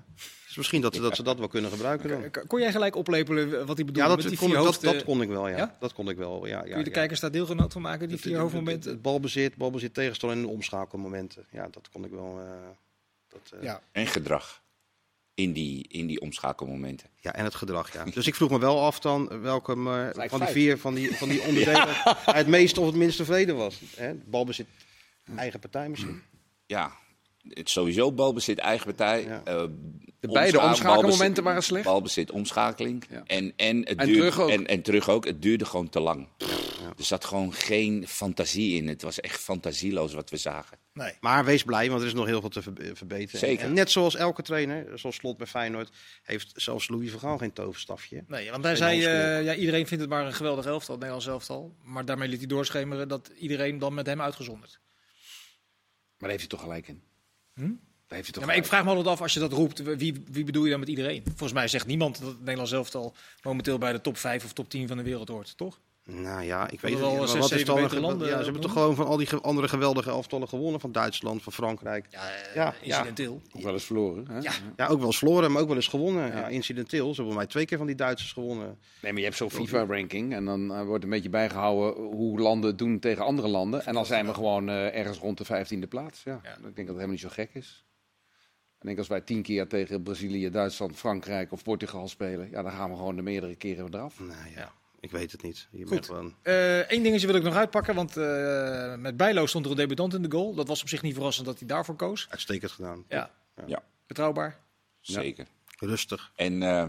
Dus misschien dat, dat ze dat wel kunnen gebruiken dan. Kon jij gelijk oplepelen wat hij bedoelde ja, dat, met die kon, vier dat, hoofd, dat, kon ik wel, ja. ja? Dat kon ik wel, ja. ja Kun je de ja. kijkers daar deelgenoot van maken, die Het- vier hoofdmomenten? Het, het balbezit, balbezit tegenstander en de omschakelmomenten. Ja, dat kon ik wel... eh, dat, eh, Ja. En gedrag in die, in die omschakelmomenten. Ja, en het gedrag, ja. Dus ik vroeg me wel af dan welke eh, van die vijf. vier van die, van die onderdelen hij het meest of het minst tevreden was. Hè? Balbezit, eigen partij misschien. Ja, het sowieso balbezit, eigen partij. Ja. eh, De beide omscha- omschakelmomenten balbezit- waren slecht. Balbezit, omschakeling. Ja. En, en, het En duurde, terug ook. En, en terug ook. Het duurde gewoon te lang. Er zat gewoon geen fantasie in. Het was echt fantasieloos wat we zagen. Nee. Maar wees blij, want er is nog heel veel te ver- verbeteren. Zeker. En net zoals elke trainer, zoals Slot bij Feyenoord, heeft zelfs Louis van Gaal geen toverstafje. Nee, want hij Geen zei, eh, ja, iedereen vindt het maar een geweldig elftal, het Nederlands elftal. Maar daarmee liet hij doorschemeren dat iedereen dan met hem uitgezonderd. Maar daar heeft hij toch gelijk in. Hm? Daar heeft hij toch Ja, maar ik vraag me altijd af, als je dat roept, wie, wie bedoel je dan met iedereen? Volgens mij zegt niemand dat het Nederlands elftal momenteel bij de top 5 of top 10 van de wereld hoort, toch? Nou ja, ik weet het niet. Wat is zeven dan een betere ge- landen ja, ze hebben noemen? toch gewoon van al die ge- andere geweldige elftallen gewonnen. Van Duitsland, van Frankrijk. Ja, eh, Ja, incidenteel. Ook wel eens verloren. Hè? Ja. Ja, ook wel eens verloren, maar ook wel eens gewonnen. Ja. incidenteel. Ze hebben mij twee keer van die Duitsers gewonnen. Nee, maar je hebt zo'n FIFA-ranking en dan eh, wordt een beetje bijgehouden hoe landen het doen tegen andere landen. En dan zijn we gewoon eh, ergens rond de vijftiende plaats. Ja. Ja. Ik denk dat het helemaal niet zo gek is. Ik denk als wij tien keer tegen Brazilië, Duitsland, Frankrijk of Portugal spelen, ja, dan gaan we gewoon de meerdere keren eraf. Nou ja, Ja. Ik weet het niet. Je Goed. gewoon... Eén dingetje wil ik nog uitpakken, want eh, met Bijlo stond er een debutant in de goal. Dat was op zich niet verrassend dat hij daarvoor koos. uitstekend gedaan. Ja, Ja, betrouwbaar. zeker. Rustig. En eh,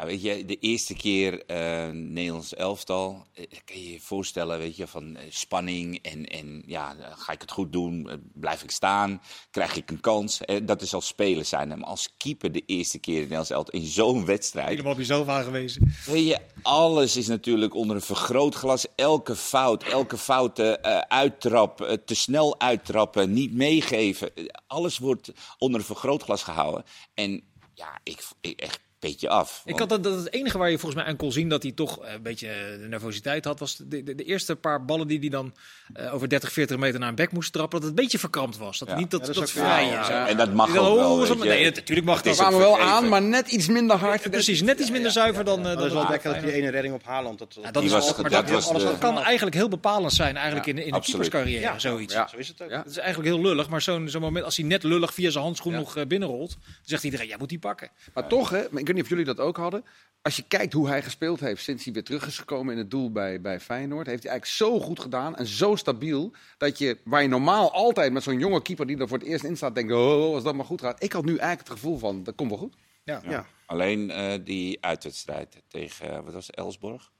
ja, weet je, de eerste keer eh Nederlands elftal, eh, kan je je voorstellen, weet je, van eh, spanning en, en ja, ga ik het goed doen? Blijf ik staan? Krijg ik een kans? Dat is als speler zijn. Maar als keeper de eerste keer in Nederlands elftal in zo'n wedstrijd, Helemaal op jezelf aangewezen. Weet je, alles is natuurlijk onder een vergrootglas. Elke fout, elke foute eh uittrap, te snel uittrappen, niet meegeven. Alles wordt onder een vergrootglas gehouden. En ja, ik, ik echt beetje af. Ik Want- had dat, dat het enige waar je volgens mij aan kon zien dat hij toch eh, een beetje de nervositeit had, was de, de, de eerste paar ballen die hij dan eh, over 30, 40 meter naar een bek moest trappen, dat het een beetje verkrampt was. Dat Ja. niet dat, Ja, dat, vrij ja, is. ja, En dat mag ook wel, oh, nee, natuurlijk mag Het dat. kwamen wel aan, maar net iets minder hard. Ja, precies, net iets minder zuiver dan, eh, dat is wel lekker dat die ene redding op Haaland. Dat, Ja, dat is was- dat kan eigenlijk heel bepalend zijn eigenlijk in, in de keeperscarrière, Ja, zoiets. Ja. Zo is het ook. Het is eigenlijk heel lullig, maar zo'n zo'n moment, als hij net lullig via zijn handschoen nog binnenrolt, dan zegt iedereen, jij moet die pakken. Maar toch, hè, weet niet of jullie dat ook hadden. Als je kijkt hoe hij gespeeld heeft sinds hij weer terug is gekomen in het doel bij, bij Feyenoord, heeft hij eigenlijk zo goed gedaan en zo stabiel dat je, waar je normaal altijd met zo'n jonge keeper die er voor het eerst in staat, denkt, oh, als dat maar goed gaat. Ik had nu eigenlijk het gevoel van, dat komt wel goed. Ja. Ja. Alleen eh, die uitwedstrijd tegen, eh, wat was Elsborg?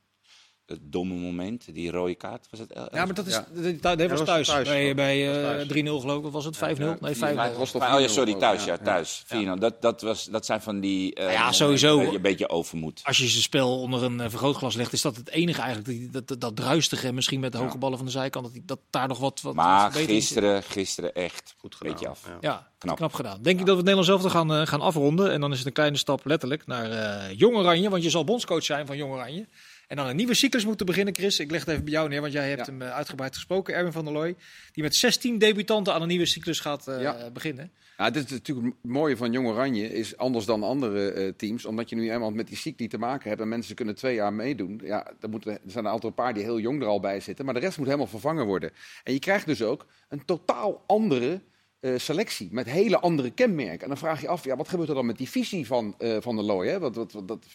Dat domme moment, die rode kaart. Was het Ja, maar dat, is, Ja. dat, dat was was thuis. thuis. Bij, bij was eh, thuis. 3-0 geloof ik. Of was het 5-0? nee, 5-0. Het was toch oh ja, 4-0 sorry, thuis, ja, ja. thuis. 4-0. Dat, dat, was, dat zijn van die... eh, Ja, sowieso. dat je een beetje overmoed. Als je zijn spel onder een eh, vergrootglas legt, is dat het enige eigenlijk. Dat, dat, dat druistige, misschien met de hoge ballen van de zijkant, dat, dat daar nog wat, wat Maar gisteren, gisteren echt Goed een gedaan. beetje af. Ja. Ja, knap. Knap. gedaan. Denk ik dat we het Nederlands zelf gaan, eh, gaan afronden. En dan is het een kleine stap letterlijk naar eh Jong Oranje. Want je zal bondscoach zijn van Jong Oranje. En dan een nieuwe cyclus moeten beginnen, Chris. Ik leg het even bij jou neer, want jij hebt Ja. hem eh, uitgebreid gesproken. Erwin van der Looy. Die met 16 debutanten aan een nieuwe cyclus gaat eh, Ja. beginnen. Ja, dit is natuurlijk het mooie van Jong Oranje, is anders dan andere eh, teams. Omdat je nu eenmaal met die cycli te maken hebt en mensen kunnen twee jaar meedoen. Ja, er, moeten, er zijn een aantal paar die heel jong er al bij zitten, maar de rest moet helemaal vervangen worden. En je krijgt dus ook een totaal andere eh, selectie met hele andere kenmerken. En dan vraag je af, ja, wat gebeurt er dan met die visie van, eh, van de Looy? Hè? Wat, wat, wat, dat 4-2-2-2,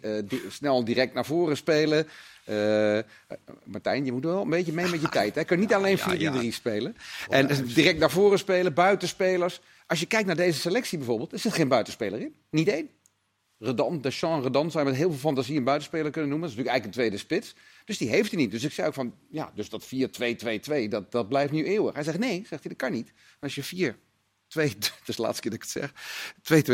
eh, di- snel direct naar voren spelen. Martijn, je moet wel een beetje mee met je tijd. Hè? Je kunt niet alleen 4-3 spelen. En eh, direct naar voren spelen, buitenspelers. Als je kijkt naar deze selectie bijvoorbeeld, er zit geen buitenspeler in. Niet één. Redan, Deschamps, Redan zou je met heel veel fantasie een buitenspeler kunnen noemen. Dat is natuurlijk eigenlijk een tweede spits. Dus die heeft hij niet. Dus ik zei ook van, ja, dus dat 4-2-2-2, dat, dat blijft nu eeuwig. Hij zegt, nee, zegt hij, dat kan niet. Als je 4, 2, het is de laatste keer dat ik het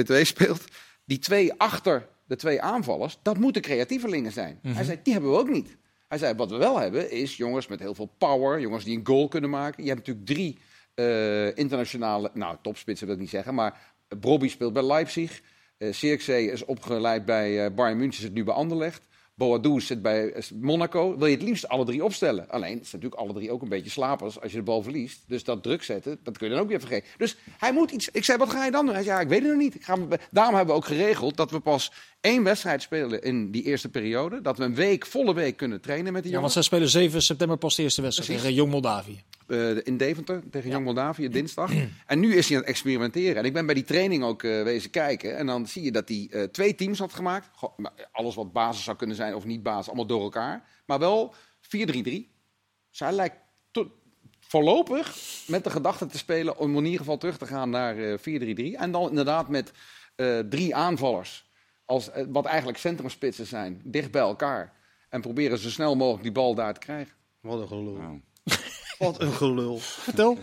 zeg, 2-2-2 speelt, die twee achter de twee aanvallers, dat moeten creatievelingen zijn. Hij zei, die hebben we ook niet. Hij zei, wat we wel hebben, is jongens met heel veel power, jongens die een goal kunnen maken. Je hebt natuurlijk drie eh, internationale, nou, topspitsen wil ik niet zeggen, maar Brobby speelt bij Leipzig. Uh, is opgeleid bij eh, Bayern München, zit nu bij Anderlecht. Boadou zit bij eh, Monaco. Wil je het liefst alle drie opstellen? Alleen, het zijn natuurlijk alle drie ook een beetje slapers als je de bal verliest. Dus dat druk zetten, dat kun je dan ook weer vergeten. Dus hij moet iets... Ik zei, wat ga je dan doen? Hij zei, ja, ik weet het nog niet. Ik ga, daarom hebben we ook geregeld dat we pas één wedstrijd spelen in die eerste periode. Dat we een week, volle week kunnen trainen met die Ja, want jongens. zij spelen 7 september pas de eerste wedstrijd tegen Jong Moldavië. Eh, in Deventer tegen Jong Moldavië dinsdag. En nu is hij aan het experimenteren. En ik ben bij die training ook eh, wezen kijken. En dan zie je dat hij eh, twee teams had gemaakt. Goh, alles wat basis zou kunnen zijn of niet basis, allemaal door elkaar. Maar wel 4-3-3. Dus hij lijkt voorlopig met de gedachte te spelen om in ieder geval terug te gaan naar eh 4-3-3. En dan inderdaad met eh, drie aanvallers. Als, wat eigenlijk centrumspitsen zijn, dicht bij elkaar. En proberen zo snel mogelijk die bal daar te krijgen. Wat een gelul. Nou, Wat een gelul. Vertel.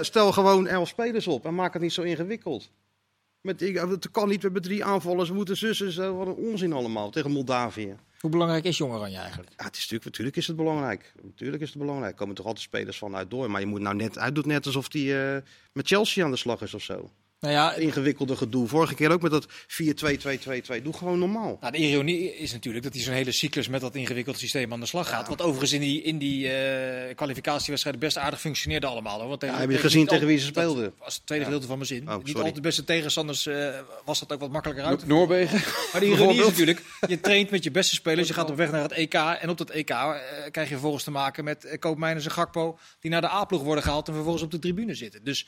Stel- gewoon elf spelers op en maak het niet zo ingewikkeld. Met, ik, het kan niet, we hebben drie aanvallers, we moeten zussen. Wat een onzin allemaal tegen Moldavië. Hoe belangrijk is Jong Oranje eigenlijk? Ja, het is natuurlijk, natuurlijk is het belangrijk. Natuurlijk is het belangrijk. Er komen toch altijd spelers vanuit door. Maar je moet nou net, hij doet net alsof hij eh, met Chelsea aan de slag is of zo. Nou ja, Ingewikkelde gedoe. Vorige keer ook met dat 4-2-2-2-2. Doe gewoon normaal. Nou, de ironie is natuurlijk dat hij zo'n hele cyclus met dat ingewikkelde systeem aan de slag gaat. Wat overigens in die, in die eh, kwalificatiewedstrijden best aardig functioneerde allemaal. Hoor. Want tegen, Ja, heb je gezien tegen wie ze dat speelden? was het tweede gedeelte van mijn zin. Oh, niet altijd de beste tegenstanders eh, was dat ook wat makkelijker uit. Noorwegen. Maar de ironie is natuurlijk, je traint met je beste spelers, je gaat op weg naar het EK. En op dat EK eh, krijg je vervolgens te maken met Koopmeiners en Gakpo, die naar de A-ploeg worden gehaald en vervolgens op de tribune zitten. Dus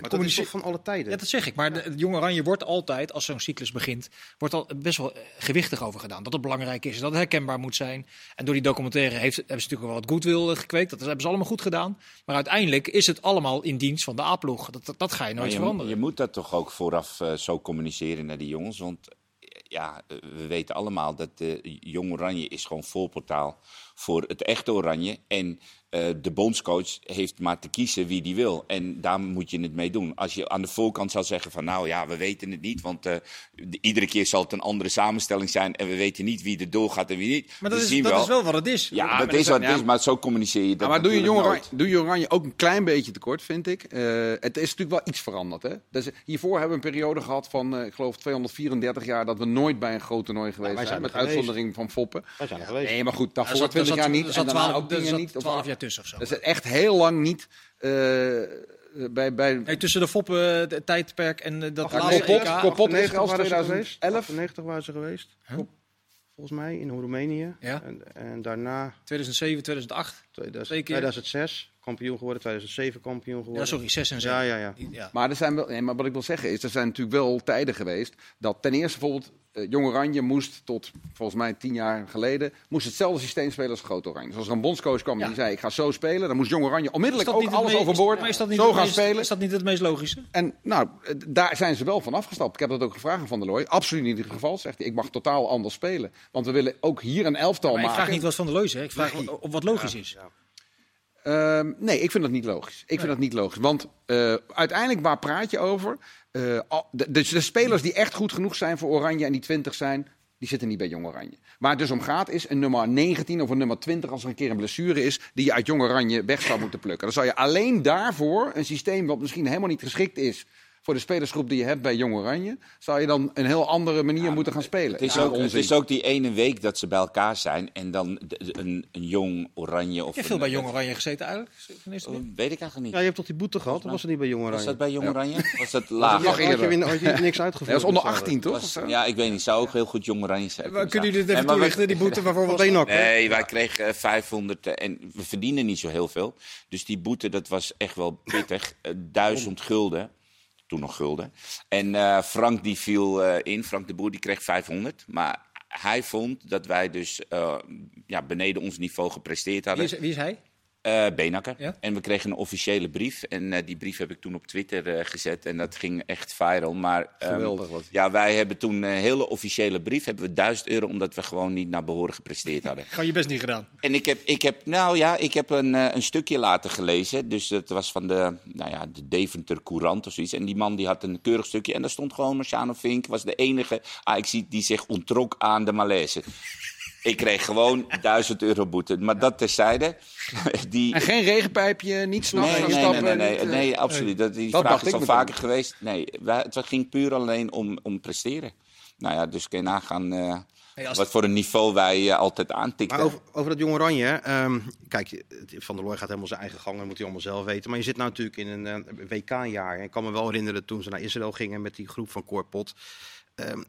Maar dat is toch van alle tijden? ja, dat zeg ik. Maar de, Jong Oranje wordt altijd, als zo'n cyclus begint, wordt al best wel eh, gewichtig over gedaan. Dat het belangrijk is, dat het herkenbaar moet zijn. En door die documentaire heeft, hebben ze natuurlijk wel wat goodwill eh, gekweekt. Dat hebben ze allemaal goed gedaan. Maar uiteindelijk is het allemaal in dienst van de A-ploeg. Dat, dat, dat ga je nooit je, veranderen. je moet dat toch ook vooraf eh, zo communiceren naar die jongens. Want ja, we weten allemaal dat de Jong Oranje is gewoon voorportaal voor het echte Oranje. En eh, de bondscoach heeft maar te kiezen wie die wil. En daar moet je het mee doen. Als je aan de voorkant zou zeggen van nou ja, we weten het niet. Want eh, de- iedere keer zal het een andere samenstelling zijn. En we weten niet wie er doorgaat en wie niet. maar dat, We is, zien dat wel. is wel wat het is. Ja, maar dat is wat ja, het is, maar zo communiceer je dat Ja, maar doe je, natuurlijk jong oranje, nooit. doe je Oranje ook een klein beetje tekort, vind ik. Eh, het is natuurlijk wel iets veranderd. Hè? Dus hiervoor hebben we een periode gehad van, eh, ik geloof, 234 jaar... dat we nooit bij een groot toernooi geweest wij zijn. zijn Met er geweest. uitzondering van Foppen. Wij zijn er geweest. Nee, maar goed, daarvoor zat- 20 zat- jaar niet. er zat en daarna 12 ook dingen zat niet. Of 12 jaar tussen of zo. Dat is echt heel lang niet... eh, bij, bij, Hey, tussen de Foppen eh, tijdperk en eh, dat Ach, laatste nee, EK. Kop- Kopot is 98 als waren ze 2011. 98 waren ze geweest. Kop- Volgens mij in Roemenië. Ja. En, en daarna 2007, 2008. 2000 Twee keer. 2006 kampioen geworden, 2007 kampioen geworden. Ja, sorry, 6 en 7. Ja, ja, ja. ja. Maar, er zijn wel, nee, maar wat ik wil zeggen is, er zijn natuurlijk wel tijden geweest dat ten eerste bijvoorbeeld eh, Jong Oranje moest tot volgens mij tien jaar geleden moest hetzelfde systeem spelen als Groot Oranje. Zoals er een bondscoach kwam Ja. die zei ik ga zo spelen, dan moest Jong Oranje onmiddellijk dat ook alles me- overboord, is- maar is dat niet zo gaan meest- spelen. Is dat niet het meest logische? En nou, eh, daar zijn ze wel van afgestapt. Ik heb dat ook gevraagd aan Van der Looy. Absoluut niet het geval, zegt hij. Ik mag totaal anders spelen. Want we willen ook hier een elftal Maar ik maken. vraag niet wat van de Loos, hè. Ik vraag Nee. wat, wat logisch is. Ehm, nee, ik vind dat niet logisch. Ik vind dat niet logisch. Want eh, uiteindelijk, waar praat je over? Eh, de, de spelers die echt goed genoeg zijn voor Oranje en die 20 zijn, die zitten niet bij Jong Oranje. Waar het dus om gaat is een nummer 19 of een nummer 20 als er een keer een blessure is, die je uit Jong Oranje weg zou moeten plukken. Dan zou je alleen daarvoor een systeem wat misschien helemaal niet geschikt is voor de spelersgroep die je hebt bij Jong Oranje, zou je dan een heel andere manier moeten gaan spelen. Het is, Ja, ook, het is ook die ene week dat ze bij elkaar zijn en dan een, een jong oranje of heb een- veel bij Jong Oranje gezeten eigenlijk. Oh, weet ik eigenlijk niet. Ja, je hebt toch die boete gehad? Of was het niet bij Jong Was Oranje? dat bij Jong Oranje? Was dat Ja, lager? nog had, je, eerder. weer- had je niks uitgevoerd? Dat was onder Dus, 18, toch? Was- Of zo? ja, ik weet niet. Zou ook heel goed Jong Oranje zijn. Maar Kunnen jullie dit even we- toelichten, die boete? Waarvoor was? Beenhak, hè? Nee, wij kregen eh, 500 eh, en we verdienen niet zo heel veel. Dus die boete, dat was echt wel pittig. Eh, 1000 gulden. Toen nog gulden. En eh, Frank die viel eh, in, Frank de Boer, die kreeg 500. Maar hij vond dat wij dus eh, ja, beneden ons niveau gepresteerd Wie hadden. is, wie is hij? Eh Benakker. Ja? En we kregen een officiële brief. En eh, die brief heb ik toen op Twitter eh, gezet. En dat ging echt viral. Maar, ehm, Geweldig was. Ja, wij hebben toen een hele officiële brief. Hebben we 1000 euro omdat we gewoon niet naar behoren gepresteerd hadden. Gewoon je best niet gedaan. En ik heb, ik heb, nou ja, ik heb een, een stukje later gelezen. Dus dat was van de, nou ja, de Deventer Courant of zoiets. En die man die had een keurig stukje. En daar stond gewoon Marciano Vink. Was de enige AXC die zich ontrok aan de malaise. Ik kreeg gewoon 1000 euro boete. Maar dat terzijde. Die, En geen regenpijpje, niet s'nachts Nee, nee, stappen. nee, nee, niet, nee, eh, nee, absoluut. Dat, die Dat vraag is al vaker geweest. Nee, wij, het ging puur alleen om, om presteren. Nou ja, dus kun je nagaan eh, wat voor een niveau wij eh, altijd aantikken. Maar over, over dat Jong Oranje, ehm, kijk, Van der Looy gaat helemaal zijn eigen gang, dat moet hij allemaal zelf weten. Maar je zit nou natuurlijk in een eh, WK-jaar. Ik kan me wel herinneren toen ze naar Israël gingen met die groep van Corpot. Ehm,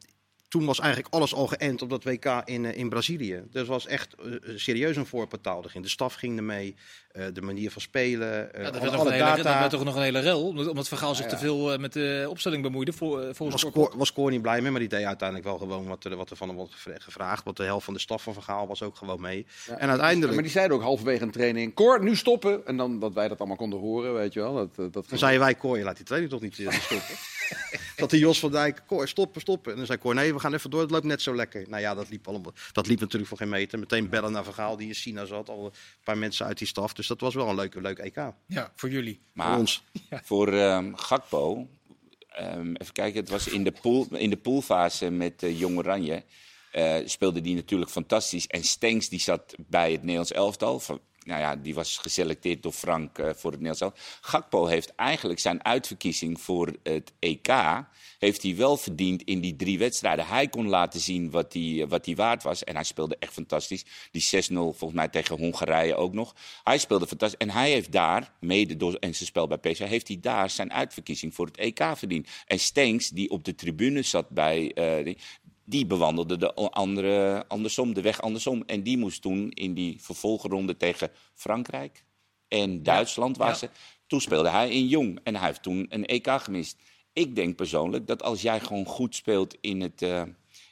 toen was eigenlijk alles al geënt op dat WK in, eh, in Brazilië. Dus was echt eh, serieus een voorpartaal. Er ging De staf ging ermee, eh, de manier van spelen, eh, Ja, dat, alle, werd nog alle een hele, dat data. werd toch nog een hele rel, omdat Vergaal zich Ja, te veel eh, met de opstelling bemoeide voor, eh, was. Cor, was Cor niet blij mee, maar die deed uiteindelijk wel gewoon wat er, wat er van hem wordt gevra- gevraagd. Want de helft van de staf van Vergaal was ook gewoon mee. Ja. En uiteindelijk... Maar die zeiden ook halverwege een training, Cor, nu stoppen. En dan dat wij dat allemaal konden horen, weet je wel. Dat, eh, dat Dan zeiden wij, Cor, je laat die training toch niet eh, stoppen? dat die Jos van Dijk, Cor, stoppen, stoppen. En dan zei Cor, nee, we gaan even door, het loopt net zo lekker. Nou ja, dat liep, allemaal, dat liep natuurlijk voor geen meter. Meteen bellen naar Vergaal, die in China zat. Al een paar mensen uit die staf. Dus dat was wel een leuke, leuk EK. Ja, voor jullie. Maar voor ons. voor ehm, Gakpo, ehm, even kijken, het was in de, pool, in de poolfase met eh, Jong Oranje. eh, speelde die natuurlijk fantastisch. En Stenks die zat bij het Nederlands elftal. Van, nou ja, die was geselecteerd door Frank eh, voor het Nederlands. Gakpo heeft eigenlijk zijn uitverkiezing voor het EK... heeft hij wel verdiend in die drie wedstrijden. Hij kon laten zien wat hij, wat hij waard was. En hij speelde echt fantastisch. Die 6-0 volgens mij tegen Hongarije ook nog. Hij speelde fantastisch. En hij heeft daar, mede door en zijn spel bij PSV... heeft hij daar zijn uitverkiezing voor het EK verdiend. En Stenks, die op de tribune zat bij... eh, die, die bewandelde de andere, andersom, de weg andersom. En die moest toen in die vervolgronde tegen Frankrijk en Duitsland waar Ja. ze. Toen speelde hij in jong en hij heeft toen een EK gemist. Ik denk persoonlijk dat als jij gewoon goed speelt in, het, eh,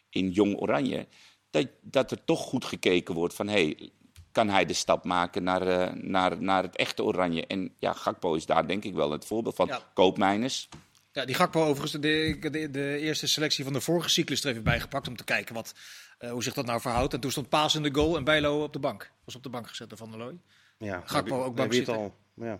in jong oranje, dat, dat er toch goed gekeken wordt van hey, kan hij de stap maken naar, eh, naar, naar het echte oranje? En ja, Gakpo is daar denk ik wel het voorbeeld van. Ja. Koopmijners. Ja, die Gakpo overigens, de, de, de eerste selectie van de vorige cyclus er even bijgepakt om te kijken wat, eh, hoe zich dat nou verhoudt. En toen stond Paas in de goal en Bijlo op de bank. Was op de bank gezet door Van der Looy. Ja, Gakpo heb je- ook heb je het bankzitter. al. Ja.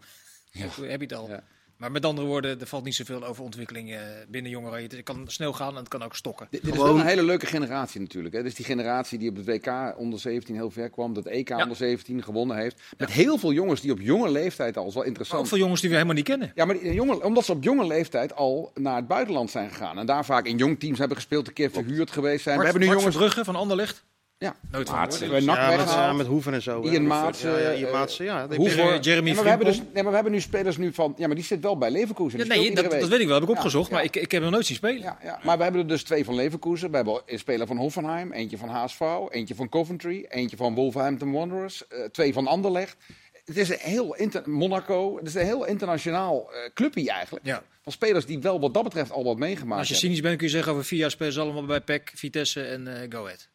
Heb je het al. Ja. Maar met andere woorden, er valt niet zoveel over ontwikkeling eh, binnen Jong Oranje. Het kan snel gaan en het kan ook stokken. Dit, dit is wel een hele leuke generatie natuurlijk. Hè. Dus die generatie die op het WK onder 17 heel ver kwam, dat EK onder 17 gewonnen heeft. Met heel veel jongens die op jonge leeftijd al, is wel Maar ook interessant. veel jongens die we helemaal niet kennen. Ja, maar die jongen, omdat ze op jonge leeftijd al naar het buitenland zijn gegaan. En daar vaak in jong teams hebben gespeeld, een keer verhuurd geweest zijn. Bart, we hebben nu Bart jongens... Verbrugge van Anderlecht. Ja, Nooit van Maatsen. gehoord. bij NAC Ja, met, weggehaald. ja, met Hoeven en zo. Ian Maatsen, Ja, ja, eh, Ian Maatsen, ja. Hoeven, Jeremy- Ja, maar we hebben, dus, nee, maar we hebben nu spelers nu van... Ja, maar die zit wel bij Leverkusen. Ja, nee, dat, weet ik wel. Heb ik Ja, opgezocht. Maar ik, ik heb hem nooit zien spelen. Ja, ja. Maar we hebben er dus twee van Leverkusen. We hebben een speler van Hoffenheim, eentje van HSV, eentje van Coventry, eentje van Wolverhampton Wanderers, eh, twee van Anderlecht. Het is een heel inter Monaco. Het is een heel internationaal eh clubje eigenlijk. Ja. Van spelers die wel wat dat betreft al wat meegemaakt Maar als je hebben. cynisch bent, kun je zeggen over vier jaar spelen ze allemaal bij PEC, Vitesse en eh Go Ahead.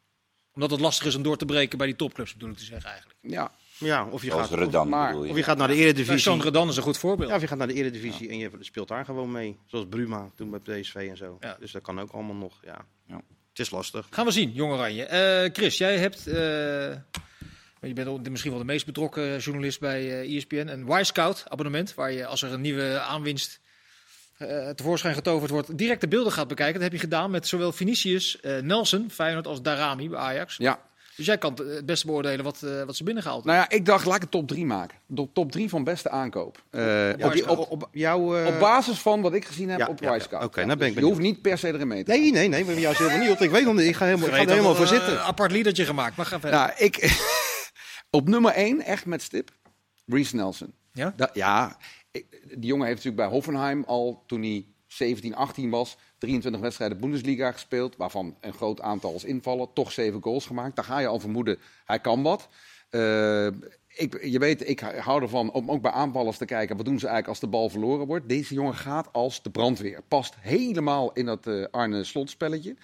Omdat het lastig is om door te breken bij die topclubs, bedoel ik te zeggen eigenlijk. Ja, Ja, of je, Zoals gaat, of, maar- je. of je gaat naar de Ja, Eredivisie. Sean Redan is een goed voorbeeld. Ja, of je gaat naar de Eredivisie en je speelt daar gewoon mee. Zoals Bruma toen bij PSV en zo. Ja. Dus dat kan ook allemaal nog. Ja. Ja. Het is lastig. Gaan we zien, Jong Oranje. Eh, Chris, jij hebt, eh, je bent misschien wel de meest betrokken journalist bij eh ESPN, een Y-Scout abonnement, waar je als er een nieuwe aanwinst eh, tevoorschijn getoverd wordt, direct de beelden gaat bekijken. Dat heb je gedaan met zowel Vinicius, eh, Nelson, Feyenoord, als Darami bij Ajax. ja. Dus jij kan het beste beoordelen wat, uh, wat ze binnengehaald Nou ja, ik dacht, laat ik een top 3 maken. De top 3 van beste aankoop. Uh, op, die, op, op, jouw, uh... op basis van wat ik gezien heb ja, op ja, Oké, okay, nou dus ben ik Je hoeft niet per se erin mee te Nee, nee, nee, maar juist helemaal niet. Want ik weet nog niet, ik ga, helemaal, ik ga er helemaal voor zitten. Een apart liedertje gemaakt, maar ga verder. Nou, ik, op nummer 1, echt met stip, Reese Nelson. Ja? Da, ja, die jongen heeft natuurlijk bij Hoffenheim al, toen hij 17, 18 was, 23 wedstrijden Bundesliga gespeeld, waarvan een groot aantal als invallen, toch 7 goals gemaakt. Daar ga je al vermoeden, hij kan wat. Uh, ik, je weet, ik hou ervan om ook bij aanvallers te kijken, wat doen ze eigenlijk als de bal verloren wordt. Deze jongen gaat als de brandweer. Past helemaal in dat uh, Arne slotspelletje.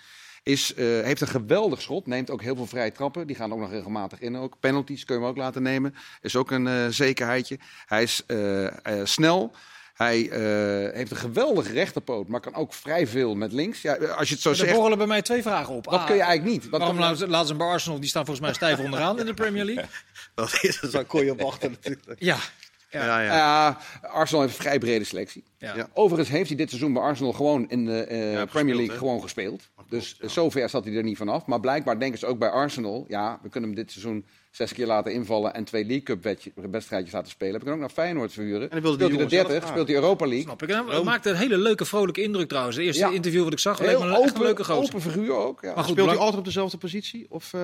Is, uh, heeft een geweldig schot, neemt ook heel veel vrije trappen. Die gaan ook nog regelmatig in. Ook. Penalties kun je hem ook laten nemen. Is ook een uh, zekerheidje. Hij is snel. Hij uh, heeft een geweldige rechterpoot, maar kan ook vrij veel met links. Ja, als je het zo er zegt. Er borrelen bij mij twee vragen op. Wat ah, kun je eigenlijk niet? Wat waarom laten ze bij Arsenal, die staan volgens mij stijf onderaan in de Premier League. Dat is daar kon je op wachten natuurlijk. Ja. Ja, ja. ja. Uh, Arsenal heeft een vrij brede selectie. Ja. Overigens heeft hij dit seizoen bij Arsenal gewoon in de uh, Ja, Premier gespeeld, League gewoon gespeeld. Dus ja. zover zat hij er niet vanaf. Maar blijkbaar denken ze ook bij Arsenal, ja, we kunnen hem dit seizoen zes keer laten invallen en twee League Cup wedstrijdjes laten spelen. We kunnen ook naar Feyenoord verhuren. dan wilde die speelt hij de jongen zelf 30, graag. speelt hij Europa League. Snap ik. En hij maakte een hele leuke, vrolijke indruk trouwens. De eerste Ja. interview wat ik zag, Heel een, open, leuke gozer. open figuur ook. Ja. Maar goed, Speelt hij altijd op dezelfde positie? Of, eh,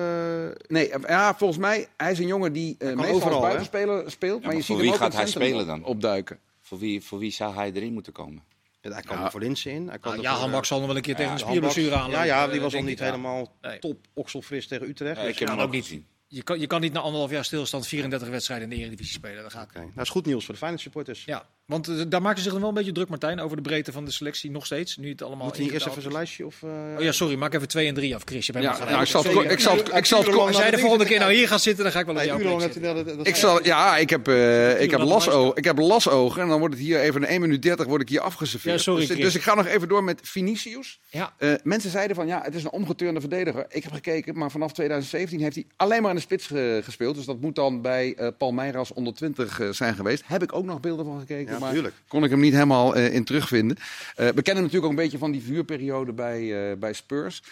Nee, ja, volgens mij, hij is een jongen die eh kan meestal overal, buitenspeler speelt. maar, maar je voor ziet wie hem ook gaat hij het spelen dan? opduiken. Voor wie, voor wie zou hij erin moeten komen? ja, hij kan Ja. er voor Linsen in. Hij kan Nou, ja, voor, eh, zal nog wel een keer tegen een spierblessure aanlopen. Ja, ja, eh, die was al denk niet ik. Helemaal top okselfris tegen Utrecht. Ik heb hem ook niet. gezien. Je kan, je kan niet na anderhalf jaar stilstand 34 wedstrijden in de Eredivisie spelen. Dat gaat. Oké. Nou, is goed nieuws voor de Feyenoord supporters. Ja, want eh, daar maken ze zich nog wel een beetje druk, Martijn, over de breedte van de selectie. Nog steeds, nu het allemaal Moet hij eerst even zijn lijstje? Of, eh. Oh ja, sorry, maak even 2 en 3 af, Chris. Je bent Ja, nou, ik zal het, ik zal ik zal het, Als jij de volgende keer nou hier gaat zitten, dan ga ik wel op Nee, dat- Ik zal, ja, ik heb, eh, ik, heb lasoog, ik heb lasogen en dan wordt het hier even in 1 minuut 30 word ik hier afgeserveerd. Ja, sorry, dus, Chris. dus ik ga nog even door met Vinicius. Ja. Eh, mensen zeiden van ja, het is een omgeturende verdediger. Ik heb gekeken, maar vanaf 2017 heeft hij alleen maar in de spits gespeeld. Dus dat moet dan bij eh Palmeiras onder 20 eh, zijn geweest. Heb ik ook nog beelden van gekeken, Ja, maar tuurlijk. kon ik hem niet helemaal eh, in terugvinden. Eh, we kennen hem natuurlijk ook een beetje van die vuurperiode bij, eh, bij Spurs.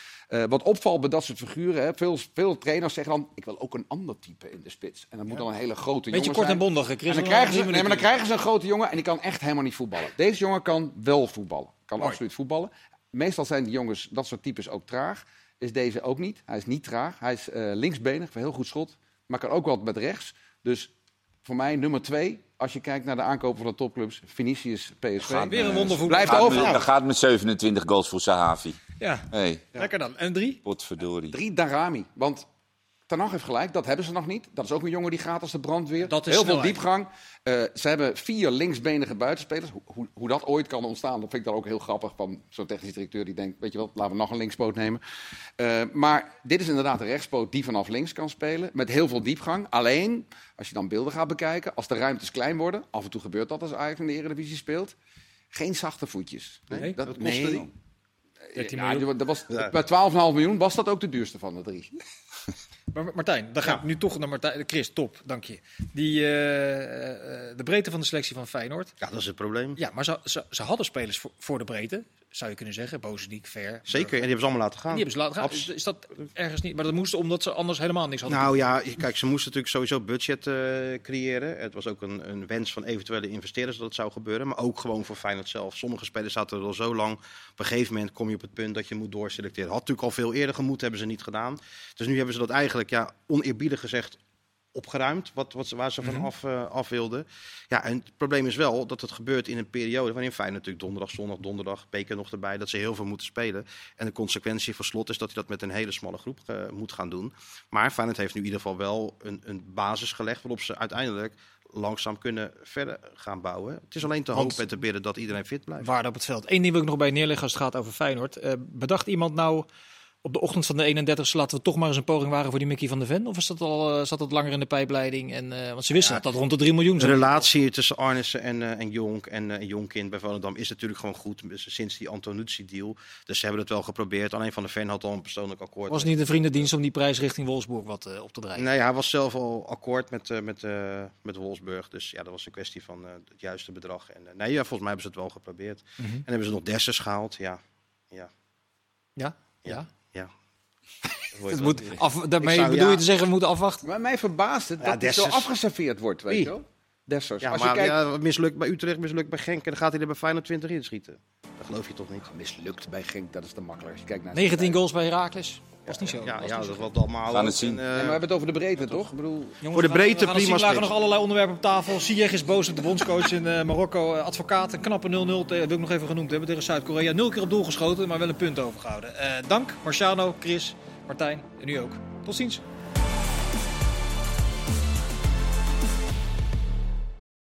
Wat opvalt bij dat soort figuren, hè, veel, veel trainers zeggen dan, ik wil ook een ander type in de spits. En dat moet dan een hele grote Beetje jongen kort en bondig, Chris. En dan krijgen, ze, drie nee, maar dan minuten. krijgen ze een grote jongen en die kan echt helemaal niet voetballen. Deze jongen kan wel voetballen. Kan Mooi. absoluut voetballen. Meestal zijn die jongens, dat soort types, ook traag. Is deze ook niet. Hij is niet traag. Hij is eh, linksbenig, heel goed schot. Maar kan ook wat met rechts. Dus voor mij nummer twee, als je kijkt naar de aankopen van de topclubs. Vinicius, PSV. Gaat Weer een wondervoetbal. Blijft Gaat over. met, dat gaat met 27 goals voor Sahavi. Ja, Hey, lekker dan. En drie? potverdorie. Drie Darami. Want Ten Hag heeft gelijk, dat hebben ze nog niet. Dat is ook een jongen die gaat als de brandweer. Dat is Heel veel diepgang. Eh, ze hebben vier linksbenige buitenspelers. Hoe, hoe, hoe dat ooit kan ontstaan, dat vind ik dan ook heel grappig. Van zo'n technisch directeur die denkt, weet je wel, laten we nog een linkspoot nemen. Eh, maar dit is inderdaad een rechtspoot die vanaf links kan spelen. Met heel veel diepgang. Alleen, als je dan beelden gaat bekijken, als de ruimtes klein worden. Af en toe gebeurt dat als Ajax in de Eredivisie speelt. Geen zachte voetjes. Nee? Die? 13 Ja, miljoen. die- dat was, Ja. Bij 12,5 miljoen was dat ook de duurste van de drie. Maar Martijn, dan ga ik nu toch naar Martijn. Chris, top, dank je. Die, eh, eh, de breedte van de selectie van Feyenoord. Ja, dat is het probleem. Ja, maar ze, ze, ze hadden spelers voor, voor de breedte, zou je kunnen zeggen. Bozeniek, Ver. Zeker, en die hebben ze allemaal laten gaan. Die hebben ze laten gaan. Abs- Is, dat ergens niet? Maar dat moesten omdat ze anders helemaal niks hadden. Nou ja, kijk, ze moesten natuurlijk sowieso budget eh, creëren. Het was ook een, een wens van eventuele investeerders dat het zou gebeuren. Maar ook gewoon voor Feyenoord zelf. Sommige spelers zaten er al zo lang. Op een gegeven moment kom je op het punt dat je moet doorselecteren. Had natuurlijk al veel eerder gemoet, hebben ze niet gedaan. Dus nu hebben ze dat eigenlijk, ja, oneerbiedig gezegd, opgeruimd. Wat, wat, ze- waar ze van Mhm. af, eh, af wilden. Ja, en het probleem is wel dat het gebeurt in een periode waarin Feyenoord natuurlijk donderdag, zondag, donderdag, beker nog erbij, dat ze heel veel moeten spelen. En de consequentie voor slot is dat hij dat met een hele smalle groep eh, moet gaan doen. Maar Feyenoord heeft nu in ieder geval wel een, een basis gelegd waarop ze uiteindelijk langzaam kunnen verder gaan bouwen. Het is alleen te hopen en te bidden dat iedereen fit blijft. Waarde op het veld. Eén ding wil ik nog bij neerleggen als het gaat over Feyenoord. Eh, bedacht iemand nou op de ochtend van de 31 laten we toch maar eens een poging wagen voor die Mickey van de Ven? Of is dat al, eh, zat dat langer in de pijpleiding? En, eh, want ze wisten Ja. dat dat rond de 3 miljoen De relatie tussen Arnissen en, eh en Jonk en, en Jonkind bij Volendam is natuurlijk gewoon goed sinds die Antonucci-deal. Dus ze hebben het wel geprobeerd. Alleen Van de Ven had al een persoonlijk akkoord. Was niet een vriendendienst om die prijs richting Wolfsburg wat op te drijven? Nee, hij was zelf al akkoord met, met, met Wolfsburg. Dus ja, dat was een kwestie van het juiste bedrag. En, nee, ja, volgens mij hebben ze het wel geprobeerd. Mhm. En hebben ze nog Dessers gehaald. Ja, ja, Ja? Ja. Ja. Het moet af, daarmee zou- bedoel je te zeggen, we moeten afwachten? Maar mij verbaast het Ja, dat het zo afgeserveerd wordt, weet Wie? je wel? Dessers. Ja, Als maar je kijkt, ja, mislukt bij Utrecht, mislukt bij Genk. En dan gaat hij er bij Feyenoord 20 inschieten. Dat geloof je toch niet? mislukt bij Genk, dat is te makkelijk. Als je kijkt naar 19 goals bij Herakles. Was niet zo. Ja, Was ja dat zo. valt allemaal. Gaan ook. het zien. En, eh, Nee, maar we hebben het over de breedte, toch? Ik bedoel, Jongens, Voor de we gaan- breedte we gaan prima zien. lagen nog allerlei onderwerpen op tafel. Ziyech is boos op de bondscoach in eh, Marokko. Eh, advocaat, een knappe 0-0. te- wil ik nog even genoemd hebben tegen Zuid-Korea. Nul keer op doel geschoten, maar wel een punt overgehouden. Eh, dank Marciano, Chris, Martijn en u ook. Tot ziens.